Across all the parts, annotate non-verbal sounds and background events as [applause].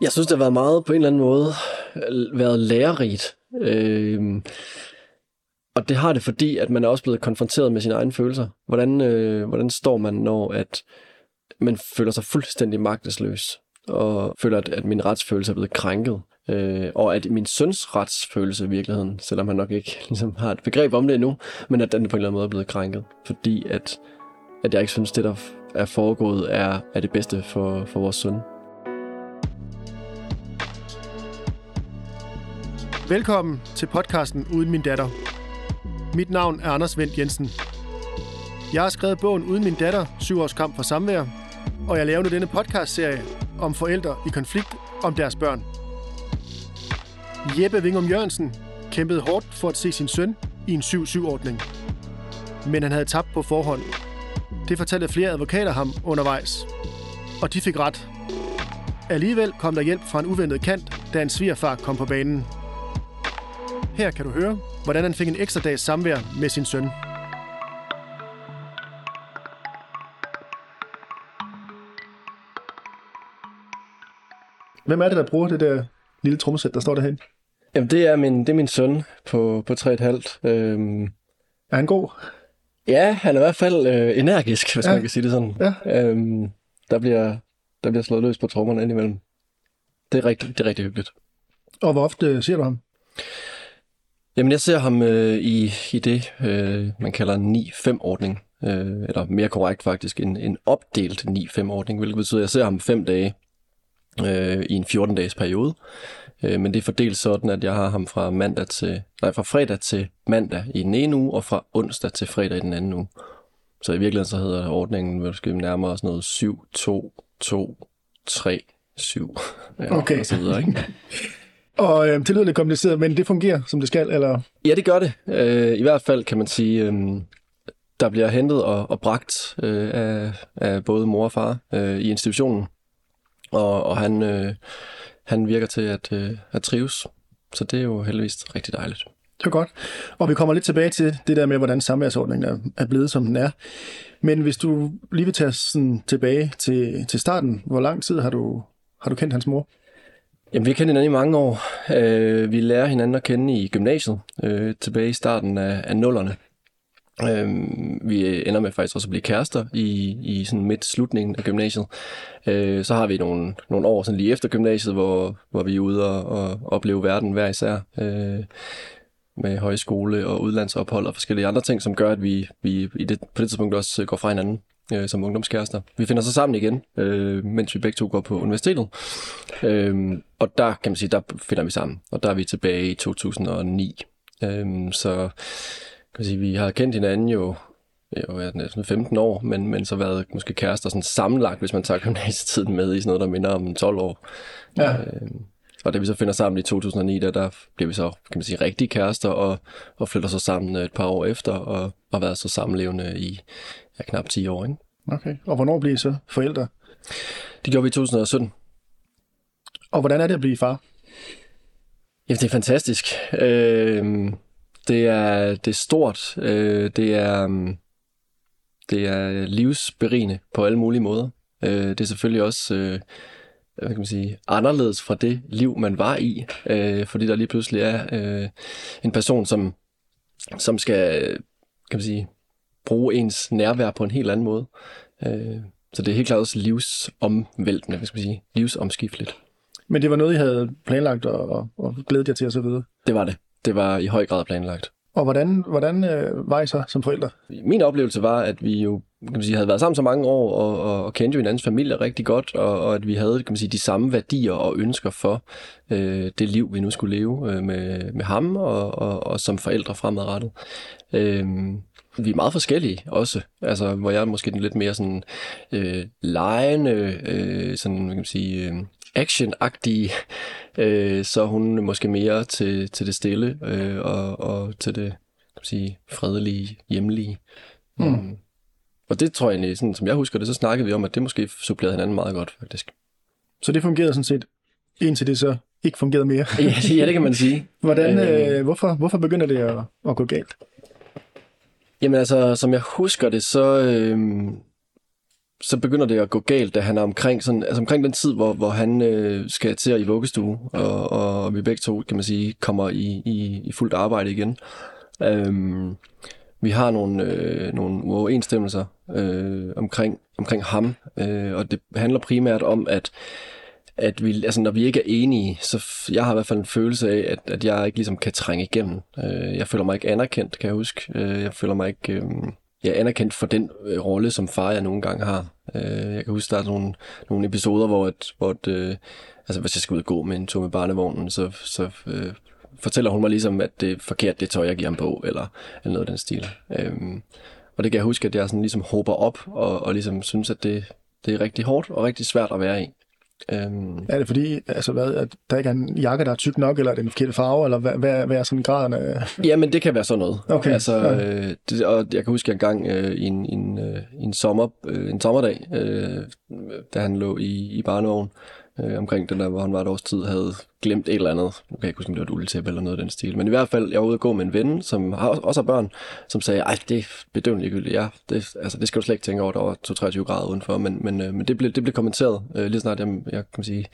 Jeg synes, det har været meget på en eller anden måde øh, været lærerigt. Øh, og det har det, fordi at man er også blevet konfronteret med sine egne følelser. Hvordan, øh, hvordan står man, når at man føler sig fuldstændig magtesløs, og føler, at, at min retsfølelse er blevet krænket, øh, og at min søns retsfølelse i virkeligheden, selvom han nok ikke [laughs] ligesom, har et begreb om det endnu, men at den på en eller anden måde er blevet krænket, fordi at, at jeg ikke synes, det der er foregået er, er det bedste for, for vores søn. Velkommen til podcasten Uden min datter. Mit navn er Anders Vendt Jensen. Jeg har skrevet bogen Uden min datter, syv års kamp for samvær, og jeg laver nu denne podcastserie om forældre i konflikt om deres børn. Jeppe Vingum Jørgensen kæmpede hårdt for at se sin søn i en 7-7-ordning. Men han havde tabt på forhånd. Det fortalte flere advokater ham undervejs. Og de fik ret. Alligevel kom der hjælp fra en uventet kant, da en svigerfar kom på banen. Her kan du høre, hvordan han fik en ekstra dags samvær med sin søn. Hvem er det, der bruger det der lille trommesæt, der står derhen? Jamen, det er min, det er min søn på, på 3,5. Øhm, Er han god? ja, han er i hvert fald øh, energisk, hvis Ja. ja. man kan sige det sådan. Ja. Øhm, der, bliver, der bliver slået løs på trommerne indimellem. Det er rigtig, det er rigtig hyggeligt. Og hvor ofte ser du ham? Jamen, jeg ser ham øh, i, i det, øh, man kalder en 9-5-ordning. Øh, eller mere korrekt faktisk, en, en opdelt 9-5-ordning, hvilket betyder, at jeg ser ham fem dage øh, i en 14-dages periode. Øh, men det er fordelt sådan, at jeg har ham fra, mandag til, nej, fra fredag til mandag i den ene uge, og fra onsdag til fredag i den anden uge. Så i virkeligheden så hedder ordningen måske nærmere sådan noget 7, 2, 2, 3, 7. Ja, Okay. Og så videre, ikke? [laughs] Og øh, det lyder lidt kompliceret, men det fungerer, som det skal, eller? Ja, det gør det. Øh, I hvert fald kan man sige, øh, der bliver hentet og, og bragt øh, af, af både mor og far øh, i institutionen. Og, og han, øh, han virker til at, øh, at trives. Så det er jo heldigvis rigtig dejligt. Det er godt. Og vi kommer lidt tilbage til det der med, hvordan samværsordningen er, er blevet, som den er. Men hvis du lige vil tage sådan tilbage til, til starten, hvor lang tid har du, har du kendt hans mor? Jamen, vi har kendt hinanden i mange år. Øh, vi lærer hinanden at kende i gymnasiet, øh, tilbage i starten af, af nullerne. Øh, vi ender med faktisk også at blive kærester i, i sådan midt slutningen af gymnasiet. Øh, så har vi nogle, nogle år sådan lige efter gymnasiet, hvor, hvor vi er ude og, og opleve verden hver især. Øh, med højskole og udlandsophold og forskellige andre ting, som gør, at vi, vi i det, på det tidspunkt også går fra hinanden øh, som ungdomskærester. Vi finder så sammen igen, øh, mens vi begge to går på universitetet. Øhm, og der kan man sige, der finder vi sammen. Og der er vi tilbage i 2009. Øhm, så kan man sige, vi har kendt hinanden jo, jo det, sådan 15 år, men, men så været måske kærester sådan sammenlagt, hvis man tager gymnasietiden med i sådan noget, der minder om 12 år. Ja. Øhm, og da vi så finder sammen i 2009, der, der bliver vi så, kan man sige, rigtige kærester, og, og flytter så sammen et par år efter, og og har været så sammenlevende i ja, knap 10 år. Ikke? Okay. Og hvornår bliver I så forældre? Det gjorde vi i 2017. Og hvordan er det at blive far? Ja, det er fantastisk. Øh, det er det er stort. Øh, det er det er livsberigende på alle mulige måder. Øh, det er selvfølgelig også øh, hvad kan man sige, anderledes fra det liv, man var i, øh, fordi der lige pludselig er øh, en person, som, som skal kan man sige, bruge ens nærvær på en helt anden måde. Øh, så det er helt klart også livsomvæltende, skal man sige, livsomskifteligt. Men det var noget, I havde planlagt og, og glædet jer til osv. Det var det. Det var i høj grad planlagt. Og hvordan, hvordan øh, var I så som forældre? Min oplevelse var, at vi jo kan man sige, havde været sammen så mange år og, og, og kendte jo hinandens familie rigtig godt, og, og at vi havde kan man sige, de samme værdier og ønsker for øh, det liv, vi nu skulle leve øh, med, med ham og, og, og som forældre fremadrettet. Øh, vi er meget forskellige også, altså hvor jeg er måske den lidt mere sådan øh, lejende, øh, sådan kan man sige, øh, action-agtige, øh, så er hun måske mere til, til det stille øh, og, og til det kan man sige, fredelige, hjemlige. Mm. Og det tror jeg egentlig, sådan, som jeg husker det, så snakkede vi om, at det måske supplerede hinanden meget godt, faktisk. Så det fungerede sådan set, indtil det så ikke fungerede mere. ja, det, [laughs] ja, det kan man sige. Hvordan, Øh. øh, hvorfor, hvorfor begynder det at, at gå galt? Jamen altså, som jeg husker det, så, øh, så begynder det at gå galt, da han er omkring, sådan, altså omkring den tid, hvor, hvor han øh, skal til i vuggestue, og, og vi begge to, kan man sige, kommer i, i, i fuldt arbejde igen. Øh, vi har nogle, øh, nogle uoverensstemmelser øh, omkring, omkring ham, øh, og det handler primært om, at at vi, altså når vi ikke er enige, så jeg har i hvert fald en følelse af, at, at jeg ikke ligesom kan trænge igennem. Øh, jeg føler mig ikke anerkendt, kan jeg huske. Øh, jeg føler mig ikke øh, jeg er anerkendt for den øh, rolle, som far jeg nogle gange har. Øh, jeg kan huske, der er nogle, nogle episoder, hvor, et, hvor et, øh, altså, hvis jeg skal ud og gå med en tur med barnevognen, så, så øh, fortæller hun mig ligesom, at det er forkert, det tøj, jeg giver ham på, eller, eller noget af den stil. Øh, og det kan jeg huske, at jeg sådan ligesom håber op, og, og ligesom synes, at det, det er rigtig hårdt og rigtig svært at være i. Øhm. Er det fordi, altså hvad, at der ikke er en jakke, der er tyk nok, eller er det en forkerte farve, eller hvad, hvad, hvad er sådan graden af... Jamen, det kan være sådan noget. Okay. Altså, ja. øh, det, og jeg kan huske en gang øh, i en, en, øh, en, sommer, øh, en sommerdag, øh, da han lå i, i barnevogn, øh, omkring den der, hvor han var et års tid, havde glemt et eller andet. Nu kan jeg ikke huske, om det var et uletæppe eller noget af den stil. Men i hvert fald, jeg var ude og gå med en ven, som har, også har børn, som sagde, ej, det er bedøvende ligegyldigt. Ja, det, altså, det skal du slet ikke tænke over, der var 23 grader udenfor. Men, men, øh, men det, blev, det blev kommenteret, øh, lige snart jeg, jeg kan sige,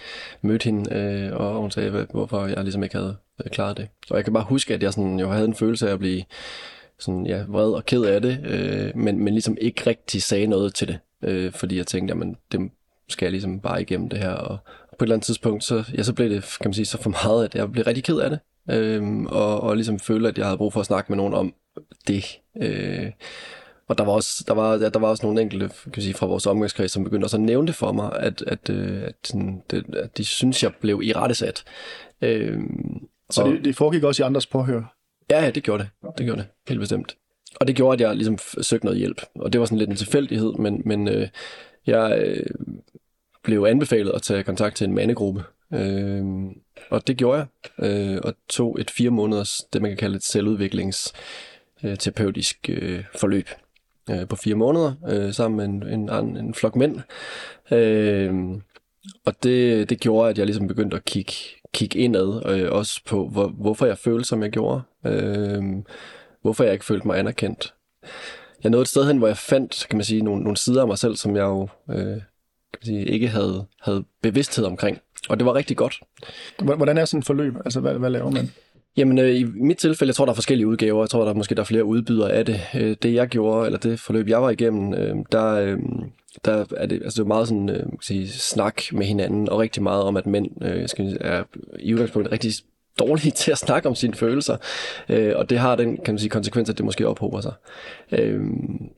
mødte hende, øh, og hun sagde, hvorfor jeg ligesom ikke havde øh, klaret det. Så jeg kan bare huske, at jeg sådan, jo havde en følelse af at blive sådan, ja, vred og ked af det, øh, men, men ligesom ikke rigtig sagde noget til det. Øh, fordi jeg tænkte, jamen, det skal jeg ligesom bare igennem det her, og, på et eller andet tidspunkt, så, ja, så blev det kan man sige, så for meget, at jeg blev rigtig ked af det. Øhm, og, og ligesom følte, at jeg havde brug for at snakke med nogen om det. Øh, og der var også, der var, ja, der var også nogle enkelte kan man sige, fra vores omgangskreds, som begyndte også at nævne det for mig, at, at, øh, at, sådan, det, at de synes, jeg blev i rettesat. Øh, så og, det, det foregik også i andres påhør? Ja, ja, det gjorde det. Det gjorde det, helt bestemt. Og det gjorde, at jeg ligesom søgte noget hjælp. Og det var sådan lidt en tilfældighed, men, men øh, jeg, øh, blev anbefalet at tage kontakt til en mandegruppe. Øh, og det gjorde jeg, øh, og tog et fire måneders, det man kan kalde et selvudviklingsterapeutisk øh, forløb øh, på fire måneder, øh, sammen med en, en, en flok mænd. Øh, og det, det gjorde, at jeg ligesom begyndte at kigge, kigge indad, øh, også på, hvor, hvorfor jeg følte, som jeg gjorde. Øh, hvorfor jeg ikke følte mig anerkendt. Jeg nåede et sted hen, hvor jeg fandt, kan man sige, nogle, nogle sider af mig selv, som jeg jo øh, kan sige, ikke havde, havde bevidsthed omkring. Og det var rigtig godt. Hvordan er sådan et forløb? Altså, hvad, hvad laver man? Jamen, øh, i mit tilfælde, jeg tror, der er forskellige udgaver. Jeg tror, der er måske der er flere udbydere af det. Øh, det, jeg gjorde, eller det forløb, jeg var igennem, øh, der, øh, der er det, altså, det er meget sådan, øh, kan sige, snak med hinanden, og rigtig meget om, at mænd øh, skal, er i udgangspunktet rigtig dårlige til at snakke om sine følelser, øh, og det har den kan man sige, konsekvens, at det måske ophober sig. Øh,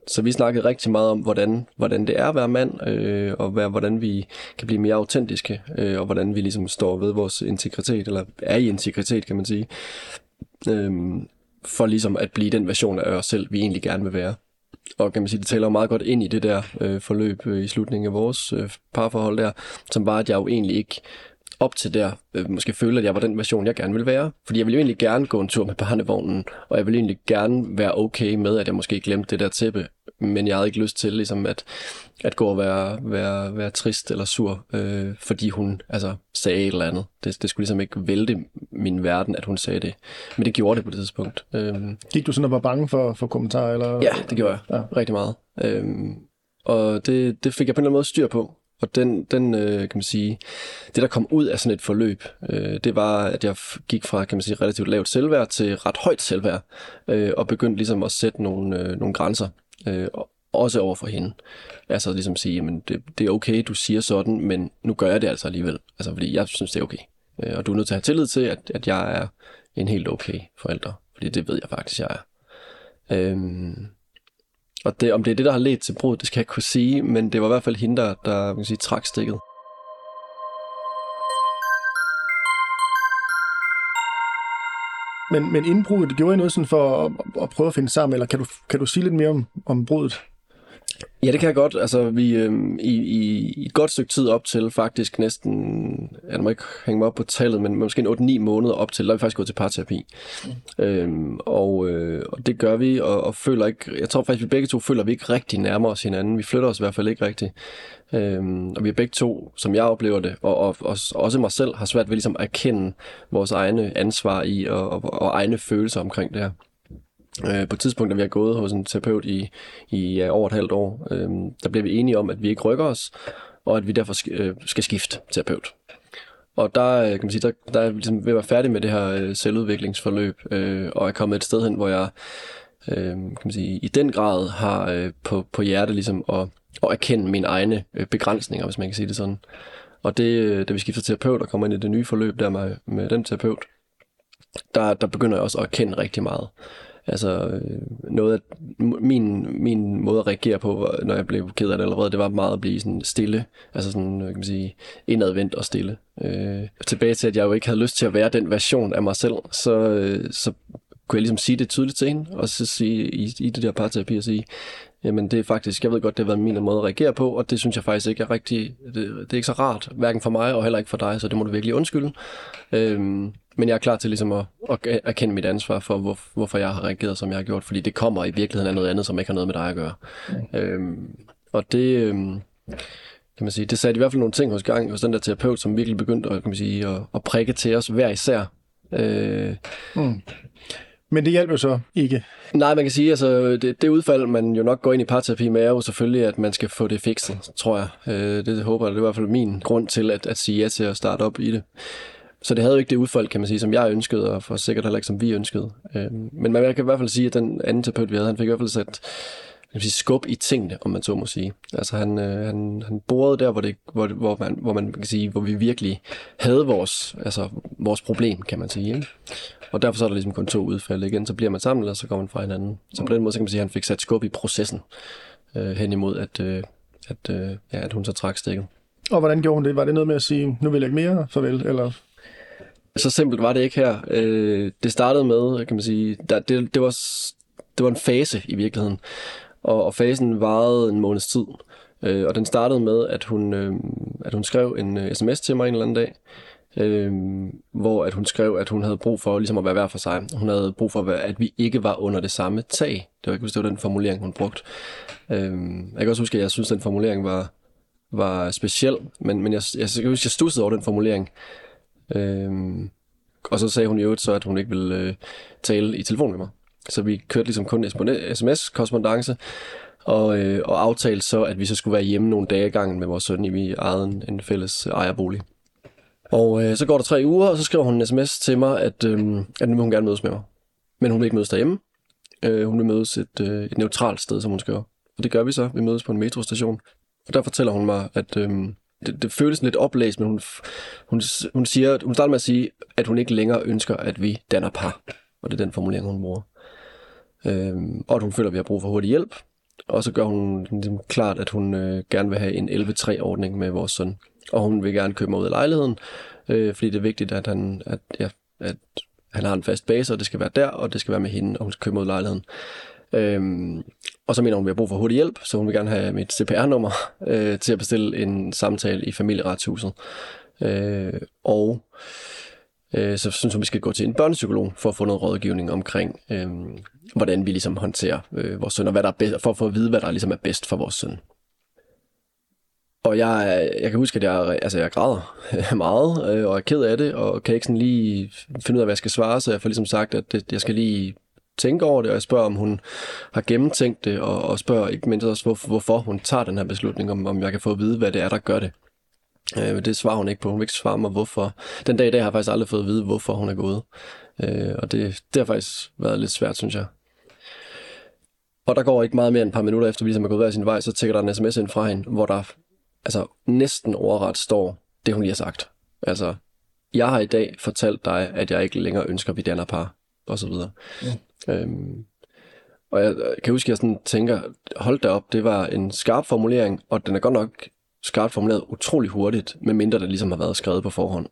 så vi snakkede rigtig meget om, hvordan, hvordan det er at være mand, øh, og hvad, hvordan vi kan blive mere autentiske, øh, og hvordan vi ligesom står ved vores integritet, eller er i integritet, kan man sige, øh, for ligesom at blive den version af os selv, vi egentlig gerne vil være. Og kan man sige, det taler meget godt ind i det der øh, forløb øh, i slutningen af vores øh, parforhold der, som var, at jeg jo egentlig ikke op til der øh, måske føle, at jeg var den version, jeg gerne ville være. Fordi jeg ville jo egentlig gerne gå en tur med barnevognen, og jeg ville egentlig gerne være okay med, at jeg måske glemte det der tæppe, men jeg havde ikke lyst til ligesom at, at gå og være, være, være trist eller sur, øh, fordi hun altså, sagde et eller andet. Det, det skulle ligesom ikke vælte min verden, at hun sagde det. Men det gjorde det på det tidspunkt. Øh, Gik du sådan og var bange for, for kommentarer? Eller? Ja, det gjorde jeg. Ja. Rigtig meget. Øh, og det, det fik jeg på en eller anden måde styr på. Og den, den øh, kan man sige, det der kom ud af sådan et forløb, øh, det var, at jeg gik fra, kan man sige, relativt lavt selvværd til ret højt selvværd, øh, og begyndte ligesom at sætte nogle, øh, nogle grænser, øh, også over for hende. Altså ligesom sige, jamen det, det er okay, du siger sådan, men nu gør jeg det altså alligevel. Altså fordi jeg synes, det er okay. Øh, og du er nødt til at have tillid til, at, at jeg er en helt okay forælder, fordi det ved jeg faktisk, jeg er. Øh, og det, om det er det, der har ledt til brud, det skal jeg ikke kunne sige, men det var i hvert fald hende, der, der man kan sige, trak stikket. Men, men indbruddet, gjorde I noget sådan for at, at prøve at finde sammen, eller kan du, kan du sige lidt mere om, om brudet? Ja, det kan jeg godt. Altså, vi øh, i, i, i et godt stykke tid op til, faktisk næsten, jeg må ikke hænge mig op på tallet, men måske en 8-9 måneder op til, der er vi faktisk gået til parterapi. Mm. Øhm, og, øh, og det gør vi, og, og føler ikke, jeg tror faktisk, vi begge to føler, at vi ikke rigtig nærmer os hinanden. Vi flytter os i hvert fald ikke rigtigt. Øhm, og vi er begge to, som jeg oplever det, og, og, og også mig selv, har svært ved ligesom at erkende vores egne ansvar i, og, og, og egne følelser omkring det her. Øh, på et tidspunkt, da vi har gået hos en terapeut i, i ja, over et halvt år, øh, der blev vi enige om, at vi ikke rykker os, og at vi derfor skal, øh, skal skifte terapeut. Og der, øh, kan man sige, der, der er jeg ligesom ved at være færdig med det her øh, selvudviklingsforløb, øh, og er kommet et sted hen, hvor jeg øh, kan man sige, i den grad har øh, på, på hjerte ligesom at, at erkende mine egne øh, begrænsninger, hvis man kan sige det sådan. Og det, øh, da vi skifter terapeut og kommer ind i det nye forløb der med, med den terapeut, der, der begynder jeg også at erkende rigtig meget. Altså noget af min, min måde at reagere på, når jeg blev ked af det allerede, det var meget at blive sådan stille. Altså sådan, øh, kan man sige, indadvendt og stille. Øh, tilbage til, at jeg jo ikke havde lyst til at være den version af mig selv, så, øh, så kunne jeg ligesom sige det tydeligt til hende, og så sige i, i det der parterapi og sige, jamen det er faktisk, jeg ved godt, det har været min måde at reagere på, og det synes jeg faktisk ikke er rigtig, det, det er ikke så rart, hverken for mig og heller ikke for dig, så det må du virkelig undskylde. Øhm, men jeg er klar til ligesom at, at erkende mit ansvar for, hvor, hvorfor jeg har reageret, som jeg har gjort, fordi det kommer i virkeligheden af noget andet, som ikke har noget med dig at gøre. Mm. Øhm, og det, øhm, kan man sige, det satte i hvert fald nogle ting hos gang hos den der terapeut, som virkelig begyndte at, kan man sige, at, at prikke til os hver især. Øh, mm. Men det hjælper så ikke? Nej, man kan sige, altså det, det udfald, man jo nok går ind i parterapi med, er jo selvfølgelig, at man skal få det fikset, tror jeg. Øh, det håber jeg, det er i hvert fald min grund til at, at sige ja til at starte op i det. Så det havde jo ikke det udfald, kan man sige, som jeg ønskede, og for sikkert heller ikke, som vi ønskede. Øh, men man kan i hvert fald sige, at den anden terapeut, vi havde, han fik i hvert fald sat kan sige, skub i tingene, om man så må sige. Altså han, øh, han, han borede der, hvor, det, hvor, hvor, man, hvor man kan sige, hvor vi virkelig havde vores, altså, vores problem, kan man sige. Ikke? Og derfor så er der ligesom kun to udfald igen. Så bliver man sammen, og så går man fra hinanden. Så på den måde så kan man sige, at han fik sat skub i processen øh, hen imod, at, øh, at, øh, ja, at hun så trak stikket. Og hvordan gjorde hun det? Var det noget med at sige, nu vil jeg ikke mere, farvel? Eller? Så simpelt var det ikke her. Øh, det startede med, kan man sige, der, det, det, var, det var en fase i virkeligheden. Og, og fasen varede en måneds tid. Øh, og den startede med, at hun, øh, at hun skrev en uh, sms til mig en eller anden dag, øh, hvor at hun skrev, at hun havde brug for ligesom at være hver for sig. Hun havde brug for, at vi ikke var under det samme tag. Det var ikke, hvis det var den formulering, hun brugte. Øh, jeg kan også huske, at jeg synes, at den formulering var, var speciel, men, men jeg, jeg, jeg kan huske, at jeg stussede over den formulering. Øh, og så sagde hun i øvrigt så, at hun ikke ville øh, tale i telefon med mig. Så vi kørte ligesom kun sms-korrespondence, og, øh, og aftalte så, at vi så skulle være hjemme nogle dage i gangen med vores søn, i vi ejede en, en fælles ejerbolig. Og øh, så går der tre uger, og så skriver hun en sms til mig, at, øh, at nu vil hun gerne mødes med mig. Men hun vil ikke mødes derhjemme. Øh, hun vil mødes et, øh, et neutralt sted, som hun skriver. Og det gør vi så. Vi mødes på en metrostation. Og der fortæller hun mig, at øh, det, det føles lidt oplæst, men hun, hun, hun, siger, hun starter med at sige, at hun ikke længere ønsker, at vi danner par. Og det er den formulering, hun bruger. Øh, og at hun føler, at vi har brug for hurtig hjælp. Og så gør hun ligesom klart, at hun øh, gerne vil have en 11-3-ordning med vores søn. Og hun vil gerne købe mig ud af lejligheden, øh, fordi det er vigtigt, at han, at, ja, at han har en fast base, og det skal være der, og det skal være med hende, og hun skal købe mig ud af lejligheden. Øhm, og så mener hun, at vi har brug for hurtig hjælp, så hun vil gerne have mit CPR-nummer øh, til at bestille en samtale i familieretshuset. Øh, og øh, så synes hun, vi skal gå til en børnepsykolog for at få noget rådgivning omkring, øh, hvordan vi ligesom håndterer øh, vores søn, og hvad der er bedst, for at få at vide, hvad der ligesom er bedst for vores søn. Og jeg, jeg kan huske, at jeg, altså jeg græder [laughs] meget, øh, og er ked af det, og kan ikke sådan lige finde ud af, hvad jeg skal svare, så jeg får ligesom sagt, at det, jeg skal lige tænke over det, og jeg spørger, om hun har gennemtænkt det, og, og spørger ikke mindst også, hvor, hvorfor hun tager den her beslutning, om, om jeg kan få at vide, hvad det er, der gør det. Øh, det svarer hun ikke på. Hun vil ikke svare mig, hvorfor. Den dag i dag har jeg faktisk aldrig fået at vide, hvorfor hun er gået. Øh, og det, det har faktisk været lidt svært, synes jeg. Og der går ikke meget mere end et par minutter efter, vi ligesom er gået hver sin vej, så tækker der en sms ind fra hende, hvor der altså næsten overret står det, hun lige har sagt. Altså, jeg har i dag fortalt dig, at jeg ikke længere ønsker, at vi danner par, og så videre. Ja. Øhm, og jeg, kan huske, at jeg sådan tænker, hold da op, det var en skarp formulering, og den er godt nok skarpt formuleret utrolig hurtigt, medmindre det ligesom har været skrevet på forhånd.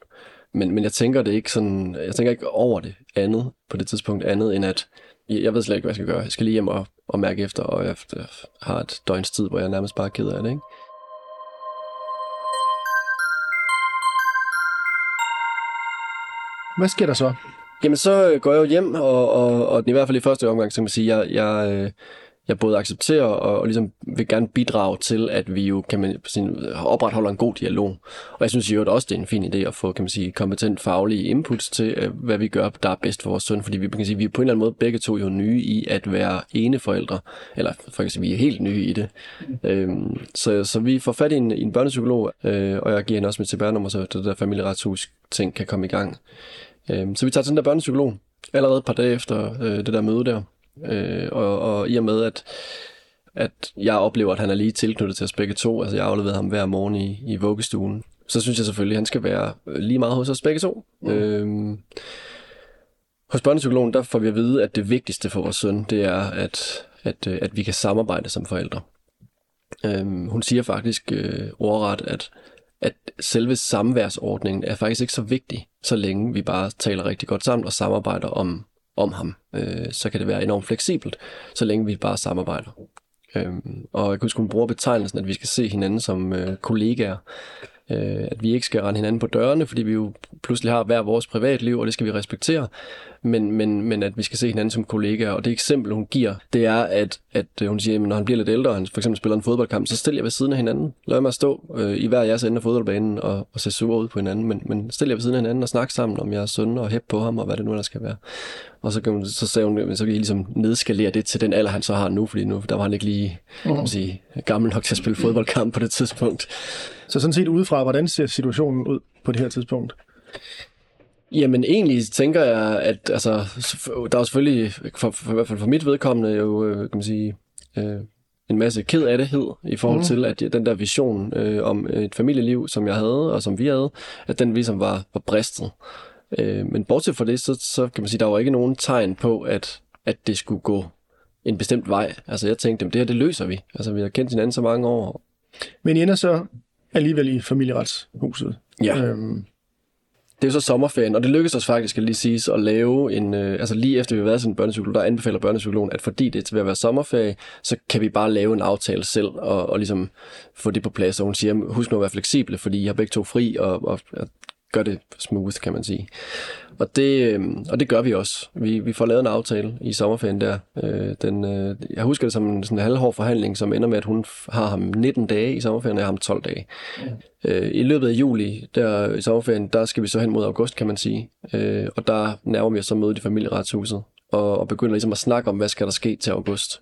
Men, men jeg tænker det ikke sådan, jeg tænker ikke over det andet på det tidspunkt andet, end at jeg, jeg ved slet ikke, hvad jeg skal gøre. Jeg skal lige hjem og, og mærke efter, og jeg, har et døgns tid, hvor jeg nærmest bare er ked af det, ikke? Hvad sker der så? Jamen, så øh, går jeg jo hjem, og, og, og i hvert fald i første omgang, så kan man sige, jeg, jeg, øh, jeg både accepterer og, og ligesom vil gerne bidrage til, at vi jo kan man sige, opretholder en god dialog. Og jeg synes jo også, det er en fin idé at få kan man sige, kompetent faglige inputs til, øh, hvad vi gør, der er bedst for vores søn. Fordi vi kan sige, vi er på en eller anden måde begge to jo nye i at være ene forældre. Eller for eksempel, vi er helt nye i det. Øhm, så, så vi får fat i en, en børnepsykolog, øh, og jeg giver hende også med til børnummer, så det der familieretshus ting kan komme i gang. Øhm, så vi tager til den der børnepsykolog allerede et par dage efter øh, det der møde der. Øh, og, og i og med, at, at jeg oplever, at han er lige tilknyttet til os begge to, altså jeg har afleveret ham hver morgen i, i vuggestuen, så synes jeg selvfølgelig, at han skal være lige meget hos os begge to. Mm. Øhm, hos børnepsykologen, der får vi at vide, at det vigtigste for vores søn, det er, at, at, at vi kan samarbejde som forældre. Øhm, hun siger faktisk øh, ordret, at, at selve samværsordningen er faktisk ikke så vigtig, så længe vi bare taler rigtig godt sammen og samarbejder om, om ham. Øh, så kan det være enormt fleksibelt, så længe vi bare samarbejder. Øhm, og jeg kunne huske, hun bruger betegnelsen, at vi skal se hinanden som øh, kollegaer. Øh, at vi ikke skal rende hinanden på dørene, fordi vi jo pludselig har hver vores privatliv, og det skal vi respektere. Men, men, men at vi skal se hinanden som kollegaer. Og det eksempel, hun giver, det er, at, at øh, hun siger, at når han bliver lidt ældre, og han for eksempel spiller en fodboldkamp, så stiller jeg ved siden af hinanden. Lad mig stå øh, i hver jeres ende af fodboldbanen og, og se sure ud på hinanden. Men, men stiller jeg ved siden af hinanden og snakke sammen om jeres søn og hæppe på ham, og hvad det nu der skal være. Og så, kan hun, så sagde hun, så kan I ligesom nedskalere det til den alder, han så har nu, fordi nu der var han ikke lige mm. kan man sige, gammel nok til at spille fodboldkamp på det tidspunkt. Så sådan set udefra, hvordan ser situationen ud på det her tidspunkt? Jamen egentlig tænker jeg, at altså, der er selvfølgelig, for, for, i hvert fald for mit vedkommende, jo, øh, kan man sige, øh, en masse ked af det i forhold mm. til, at den der vision øh, om et familieliv, som jeg havde, og som vi havde, at den ligesom var, var bristet. Øh, men bortset fra det, så, så kan man sige, der var ikke nogen tegn på, at, at det skulle gå en bestemt vej. Altså jeg tænkte, det her det løser vi. Altså vi har kendt hinanden så mange år. Men I ender så alligevel i familieretshuset. Ja. Øhm. Det er jo så sommerferien, og det lykkedes os faktisk, skal lige sige, at lave en, øh, altså lige efter vi har været sådan en børnepsykolog, der anbefaler børnepsykologen, at fordi det er til at være sommerferie, så kan vi bare lave en aftale selv, og, og ligesom få det på plads, og hun siger, husk nu at være fleksible, fordi I har begge to fri, og, og, og gør det smooth, kan man sige. Og det, øh, og det gør vi også. Vi, vi får lavet en aftale i sommerferien der. Øh, den, øh, jeg husker det som en, sådan en halvhård forhandling, som ender med, at hun har ham 19 dage i sommerferien, og jeg har ham 12 dage. Ja. I løbet af juli, der i sommerferien, der skal vi så hen mod august, kan man sige. Og der nærmer vi os så mødet i familieretshuset, og, og begynder ligesom at snakke om, hvad skal der ske til august.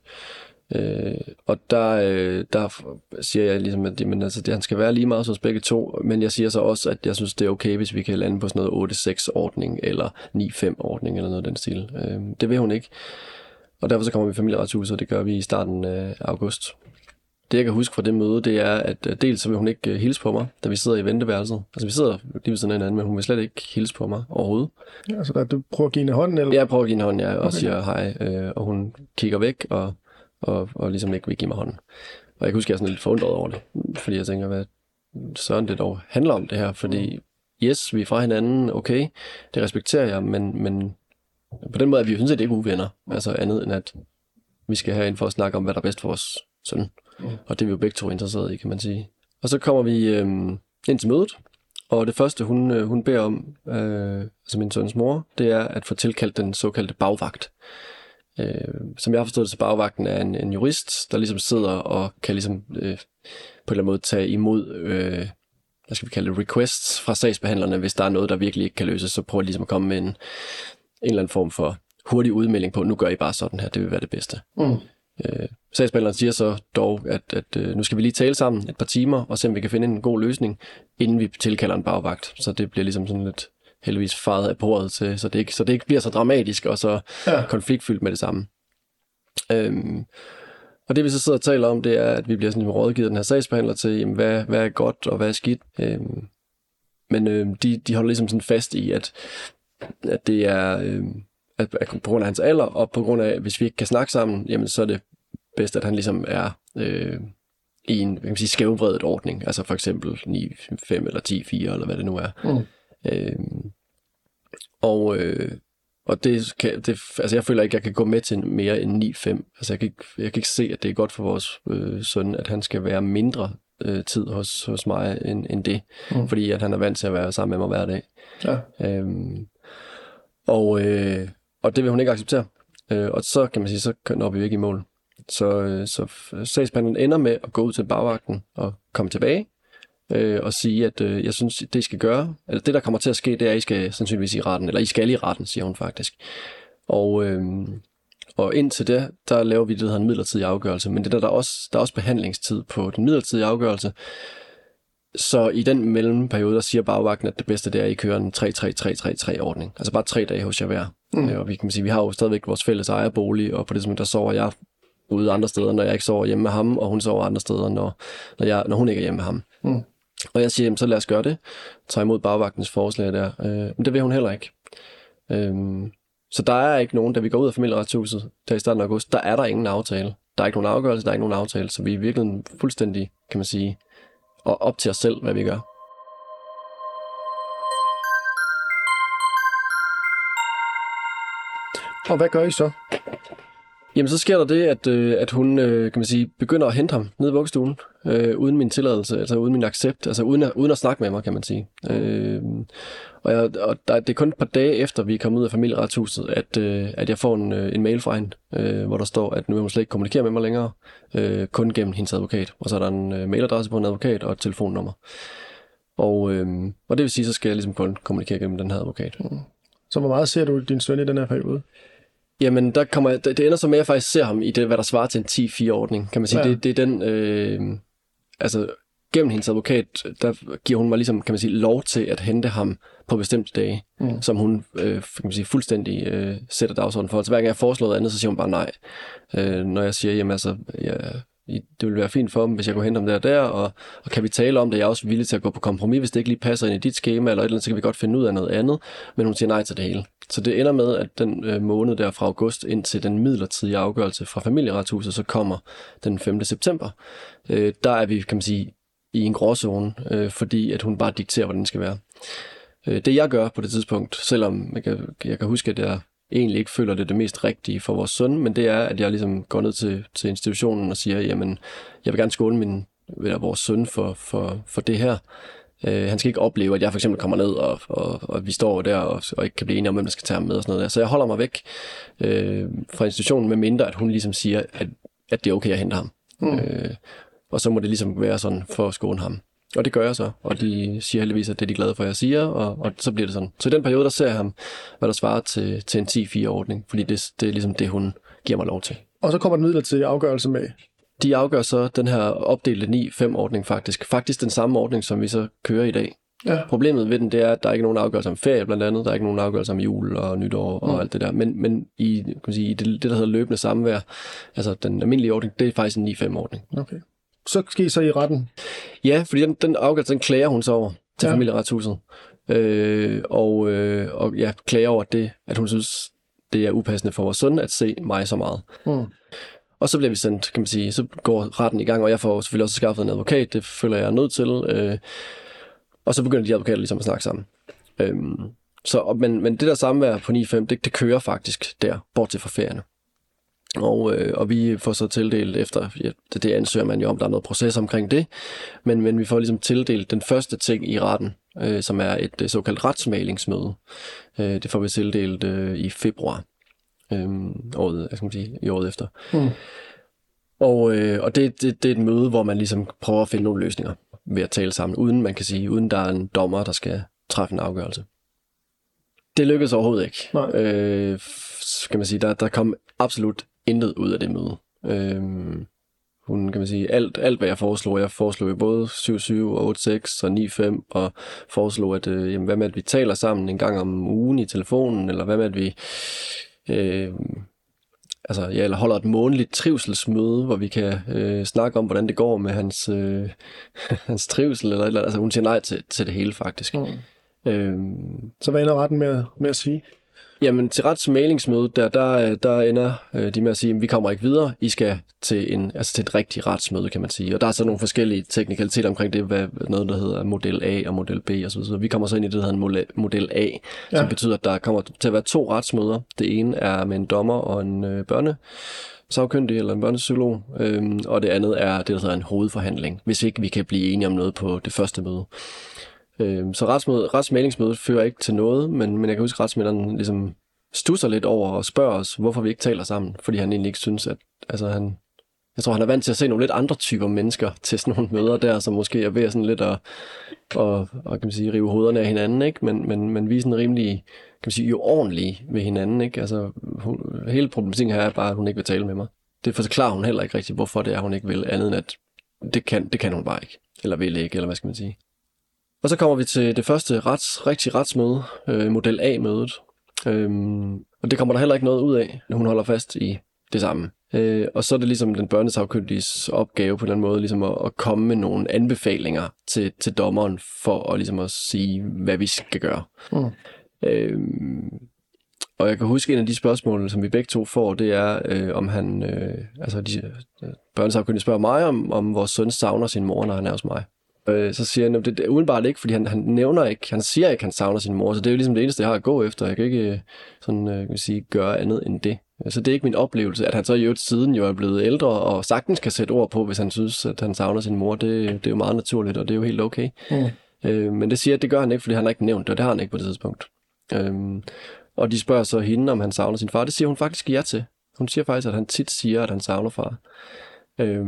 Øh, og der, øh, der siger jeg ligesom, at jamen, altså, det, han skal være lige meget hos begge to, men jeg siger så også, at jeg synes, det er okay, hvis vi kan lande på sådan noget 8-6-ordning, eller 9-5-ordning, eller noget af den stil. Øh, det vil hun ikke. Og derfor så kommer vi i familieretshuset, og det gør vi i starten af august. Det jeg kan huske fra det møde, det er, at øh, dels så vil hun ikke øh, hilse på mig, da vi sidder i venteværelset. Altså vi sidder lige ved siden af hinanden, men hun vil slet ikke hilse på mig overhovedet. Ja, så der, du prøver at give hende hånden? Eller? Ja, jeg prøver at give hende hånden, ja, og okay. siger hej. Øh, og hun kigger væk, og og, og ligesom ikke vil give mig hånden. Og jeg kan huske, at jeg er sådan lidt forundret over det, fordi jeg tænker, hvad søren det dog handler om det her, fordi yes, vi er fra hinanden, okay, det respekterer jeg, men, men på den måde er vi jo sådan set ikke uvenner, altså andet end at vi skal have ind for at snakke om, hvad der er bedst for vores søn. Mm. Og det er vi jo begge to interesseret i, kan man sige. Og så kommer vi øhm, ind til mødet, og det første, hun, øh, hun beder om, øh, altså min søns mor, det er at få tilkaldt den såkaldte bagvagt. Øh, som jeg har forstået det, så bagvagten er en, en jurist, der ligesom sidder og kan ligesom øh, på en eller anden måde tage imod, øh, hvad skal vi kalde det, requests fra sagsbehandlerne, hvis der er noget, der virkelig ikke kan løses, så prøver ligesom at komme med en, en eller anden form for hurtig udmelding på, nu gør I bare sådan her, det vil være det bedste. Mm. Øh, sagsbehandleren siger så dog, at, at øh, nu skal vi lige tale sammen et par timer, og se om vi kan finde en god løsning, inden vi tilkalder en bagvagt. Så det bliver ligesom sådan lidt heldigvis faret af bordet til, så det ikke, så det ikke bliver så dramatisk og så ja. konfliktfyldt med det samme. Øhm, og det vi så sidder og taler om, det er, at vi bliver sådan rådgivet den her sagsbehandler til, jamen, hvad, hvad er godt og hvad er skidt. Øhm, men øhm, de, de holder ligesom sådan fast i, at, at det er øhm, at, at på grund af hans alder, og på grund af, hvis vi ikke kan snakke sammen, jamen så er det bedst, at han ligesom er øh, i en kan man sige, skævvredet ordning. Altså for eksempel 9-5 eller 10-4, eller hvad det nu er. Mm. Øh, og, øh, og det, kan, det, altså jeg føler ikke, at jeg kan gå med til mere end 9-5. Altså jeg kan, ikke, jeg kan ikke se, at det er godt for vores øh, søn, at han skal være mindre øh, tid hos, hos mig end, end det. Mm. Fordi at han er vant til at være sammen med mig hver dag. Ja. Øhm, og, øh, og det vil hun ikke acceptere. Øh, og så kan man sige, så når vi ikke i mål. så, øh, så sagsbehandleren ender med at gå ud til bagvagten og komme tilbage øh, og sige, at øh, jeg synes, det I skal gøre, eller det der kommer til at ske, det er, at I skal sandsynligvis i retten, eller I skal i retten, siger hun faktisk. Og, øh, og indtil det, der laver vi det, der hedder en midlertidig afgørelse, men det der, der, er også, der er også behandlingstid på den midlertidige afgørelse, så i den mellemperiode, der siger bagvagten, at det bedste det er, at I kører en 3-3-3-3-3-ordning. Altså bare tre dage hos jer hver. Mm. Og vi kan sige, vi har jo stadigvæk vores fælles ejerbolig, og på det som der sover jeg ude andre steder, når jeg ikke sover hjemme med ham, og hun sover andre steder, når, når, jeg, når hun ikke er hjemme med ham. Mm. Og jeg siger, jamen, så lad os gøre det. Tag imod bagvagtens forslag der. Øh, men det vil hun heller ikke. Øh, så der er ikke nogen, da vi går ud af familieretshuset, der i starten af august, der er der ingen aftale. Der er ikke nogen afgørelse, der er ikke nogen aftale, så vi er virkelig fuldstændig, kan man sige, og op til os selv, hvad vi gør. Og hvad gør I så? Jamen, så sker der det, at, øh, at hun øh, kan man sige, begynder at hente ham ned i vuggestuen, øh, uden min tilladelse, altså uden min accept, altså uden at, uden at snakke med mig, kan man sige. Øh, og jeg, og der, det er kun et par dage efter, vi er kommet ud af familieretshuset, at, øh, at jeg får en, øh, en mail fra hende, øh, hvor der står, at nu vil hun slet ikke kommunikere med mig længere, øh, kun gennem hendes advokat. Og så er der en øh, mailadresse på en advokat og et telefonnummer. Og, øh, og det vil sige, så skal jeg ligesom kun kommunikere gennem den her advokat. Mm. Så hvor meget ser du din søn i den her periode? Jamen, der kommer, det, det ender så med, at jeg faktisk ser ham i det, hvad der svarer til en 10-4-ordning, kan man sige. Ja. Det, det er den, øh, altså gennem hendes advokat, der giver hun mig ligesom, kan man sige, lov til at hente ham på bestemte dage, mm. som hun øh, kan man sige, fuldstændig øh, sætter dagsordenen for. Så hver gang jeg foreslår andet, så siger hun bare nej. Øh, når jeg siger, jamen altså, ja, det ville være fint for dem, hvis jeg kunne hente dem der og der, og, og kan vi tale om det, jeg er også villig til at gå på kompromis, hvis det ikke lige passer ind i dit schema eller et eller andet, så kan vi godt finde ud af noget andet, men hun siger nej til det hele. Så det ender med, at den øh, måned der fra august ind til den midlertidige afgørelse fra familieretshuset, så kommer den 5. september. Øh, der er vi, kan man sige, i en gråzone, øh, fordi at hun bare dikterer, hvordan det skal være. Øh, det jeg gør på det tidspunkt, selvom jeg kan, jeg kan huske, at jeg egentlig ikke føler det det mest rigtige for vores søn, men det er, at jeg ligesom går ned til, til institutionen og siger, jamen, jeg vil gerne skåne min, eller vores søn for, for, for det her. Øh, han skal ikke opleve, at jeg for eksempel kommer ned, og, og, og vi står der og, og ikke kan blive enige om, hvem der skal tage ham med og sådan noget der. Så jeg holder mig væk øh, fra institutionen, med mindre at hun ligesom siger, at, at det er okay at hente ham. Mm. Øh, og så må det ligesom være sådan for at skåne ham. Og det gør jeg så, og de siger heldigvis, at det er de glade for, at jeg siger, og, og så bliver det sådan. Så i den periode, der ser jeg ham, hvad der svarer til, til en 10-4-ordning, fordi det, det er ligesom det, hun giver mig lov til. Og så kommer den midler til afgørelse med? De afgør så den her opdelte 9-5-ordning faktisk. Faktisk den samme ordning, som vi så kører i dag. Ja. Problemet ved den, det er, at der er ikke nogen afgørelse om ferie blandt andet. Der er ikke nogen afgørelse om jul og nytår og mm. alt det der. Men, men i, kan man sige, i det, det, der hedder løbende samvær, altså den almindelige ordning, det er faktisk en 9-5-ordning. Okay så skal I så i retten? Ja, fordi den, den afgørelse, den klager hun så over til ja. familieretshuset. Øh, og, øh, og ja, klager over det, at hun synes, det er upassende for vores søn at se mig så meget. Mm. Og så bliver vi sendt, kan man sige, så går retten i gang, og jeg får selvfølgelig også skaffet en advokat, det føler jeg er nødt til. Øh, og så begynder de advokater ligesom at snakke sammen. Øh, så, men, men det der samvær på 9-5, det, det kører faktisk der, bort til for ferierne. Og, øh, og vi får så tildelt efter, ja, det, det ansøger man jo om, der er noget proces omkring det, men, men vi får ligesom tildelt den første ting i retten, øh, som er et øh, såkaldt retsmalingsmøde. Øh, det får vi tildelt øh, i februar, øh, året, jeg skal sige, i året efter. Mm. Og, øh, og det, det, det er et møde, hvor man ligesom prøver at finde nogle løsninger ved at tale sammen, uden man kan sige, uden der er en dommer, der skal træffe en afgørelse. Det lykkedes overhovedet ikke. Nej. Øh, skal man sige, der, der kom absolut intet ud af det møde. Øhm, hun kan man sige, alt, alt hvad jeg foreslog, jeg foreslog jo både 7-7 og 8-6 og 9-5, og foreslog, at øh, jamen, hvad med, at vi taler sammen en gang om ugen i telefonen, eller hvad med, at vi øh, altså, ja, eller holder et månedligt trivselsmøde, hvor vi kan øh, snakke om, hvordan det går med hans, øh, [laughs] hans trivsel, eller, eller altså hun siger nej til, til det hele faktisk. Mm. Øhm, Så hvad ender retten med, med at sige? Jamen, til retsmælingsmøde, der, der, der ender øh, de med at sige, at vi kommer ikke videre, I skal til, en, altså til et rigtigt retsmøde, kan man sige. Og der er så nogle forskellige teknikaliteter omkring det, hvad, noget, der hedder model A og model B og så videre. Vi kommer så ind i det, der hedder model A, ja. som betyder, at der kommer til at være to retsmøder. Det ene er med en dommer og en øh, børne sagkyndig eller en børnepsykolog, øhm, og det andet er det, der hedder en hovedforhandling, hvis ikke vi kan blive enige om noget på det første møde. Øh, så retsmøde, retsmælingsmødet fører ikke til noget, men, men jeg kan huske, at retsmæleren ligesom stusser lidt over og spørger os, hvorfor vi ikke taler sammen, fordi han egentlig ikke synes, at altså, han, jeg tror, han er vant til at se nogle lidt andre typer mennesker [laughs] til sådan nogle møder der, som måske er ved sådan lidt at, og, og kan man sige, rive hovederne af hinanden, ikke? Men, men, men vi er sådan rimelig, kan man sige, jo ordentlige ved hinanden, ikke? Altså, hun, hele problematikken her er bare, at hun ikke vil tale med mig. Det forklarer hun heller ikke rigtigt, hvorfor det er, hun ikke vil, andet end at det kan, det kan hun bare ikke. Eller vil ikke, eller hvad skal man sige. Og så kommer vi til det første rets, rigtig retsmøde, øh, model A-mødet. Øhm, og det kommer der heller ikke noget ud af. Hun holder fast i det samme. Øh, og så er det ligesom den børnesagkyndiges opgave på den måde, ligesom at, at komme med nogle anbefalinger til, til dommeren, for at, ligesom at sige, hvad vi skal gøre. Mm. Øh, og jeg kan huske, en af de spørgsmål, som vi begge to får, det er, øh, om han, øh, altså de, øh, børnesagkyndige spørger mig, om, om vores søn savner sin mor, når han er hos mig. Øh, så siger han, at det, er udenbart ikke, fordi han, han nævner ikke, han siger ikke, at han savner sin mor, så det er jo ligesom det eneste, jeg har at gå efter. Jeg kan ikke øh, sådan, øh, kan sige, gøre andet end det. Så det er ikke min oplevelse, at han så i øvrigt siden jo er blevet ældre, og sagtens kan sætte ord på, hvis han synes, at han savner sin mor. Det, det er jo meget naturligt, og det er jo helt okay. Mm. Øh, men det siger, at det gør han ikke, fordi han har ikke nævnt det, og det har han ikke på det tidspunkt. Øh, og de spørger så hende, om han savner sin far. Det siger hun faktisk ja til. Hun siger faktisk, at han tit siger, at han savner far. Øh,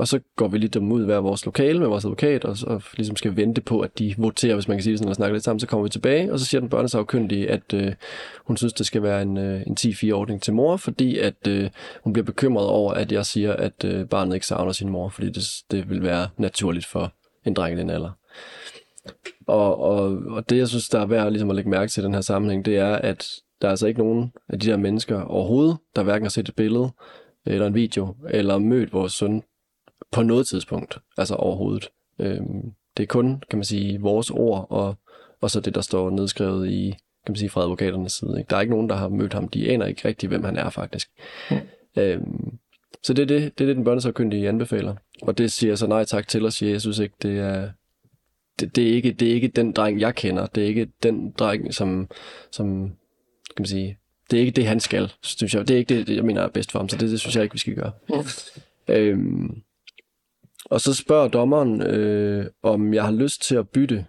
og så går vi lidt ud hver vores lokale med vores advokat, og, og ligesom skal vente på, at de voterer, hvis man kan sige det sådan, og snakke lidt sammen. Så kommer vi tilbage, og så siger den børnesagkyndige, at øh, hun synes, det skal være en, øh, en 10-4-ordning til mor, fordi at øh, hun bliver bekymret over, at jeg siger, at øh, barnet ikke savner sin mor, fordi det, det vil være naturligt for en dreng i den alder. Og, og, og det, jeg synes, der er værd ligesom at lægge mærke til i den her sammenhæng, det er, at der er altså ikke nogen af de der mennesker overhovedet, der hverken har set et billede, eller en video, eller mødt vores søn på noget tidspunkt, altså overhovedet. Øhm, det er kun, kan man sige, vores ord, og, og så det, der står nedskrevet i, kan man sige, fra advokaternes side. Ikke? Der er ikke nogen, der har mødt ham. De aner ikke rigtigt, hvem han er, faktisk. Mm. Øhm, så det er det, det, er det den børnesagkyndige anbefaler. Og det siger så nej tak til, og siger, jeg synes ikke, det er, det, det, er ikke, det er ikke den dreng, jeg kender. Det er ikke den dreng, som, som kan man sige, det er ikke det, han skal, synes jeg. Det er ikke det, jeg mener er bedst for ham, så det, det synes jeg ikke, vi skal gøre. Mm. Øhm, og så spørger dommeren, øh, om jeg har lyst til at bytte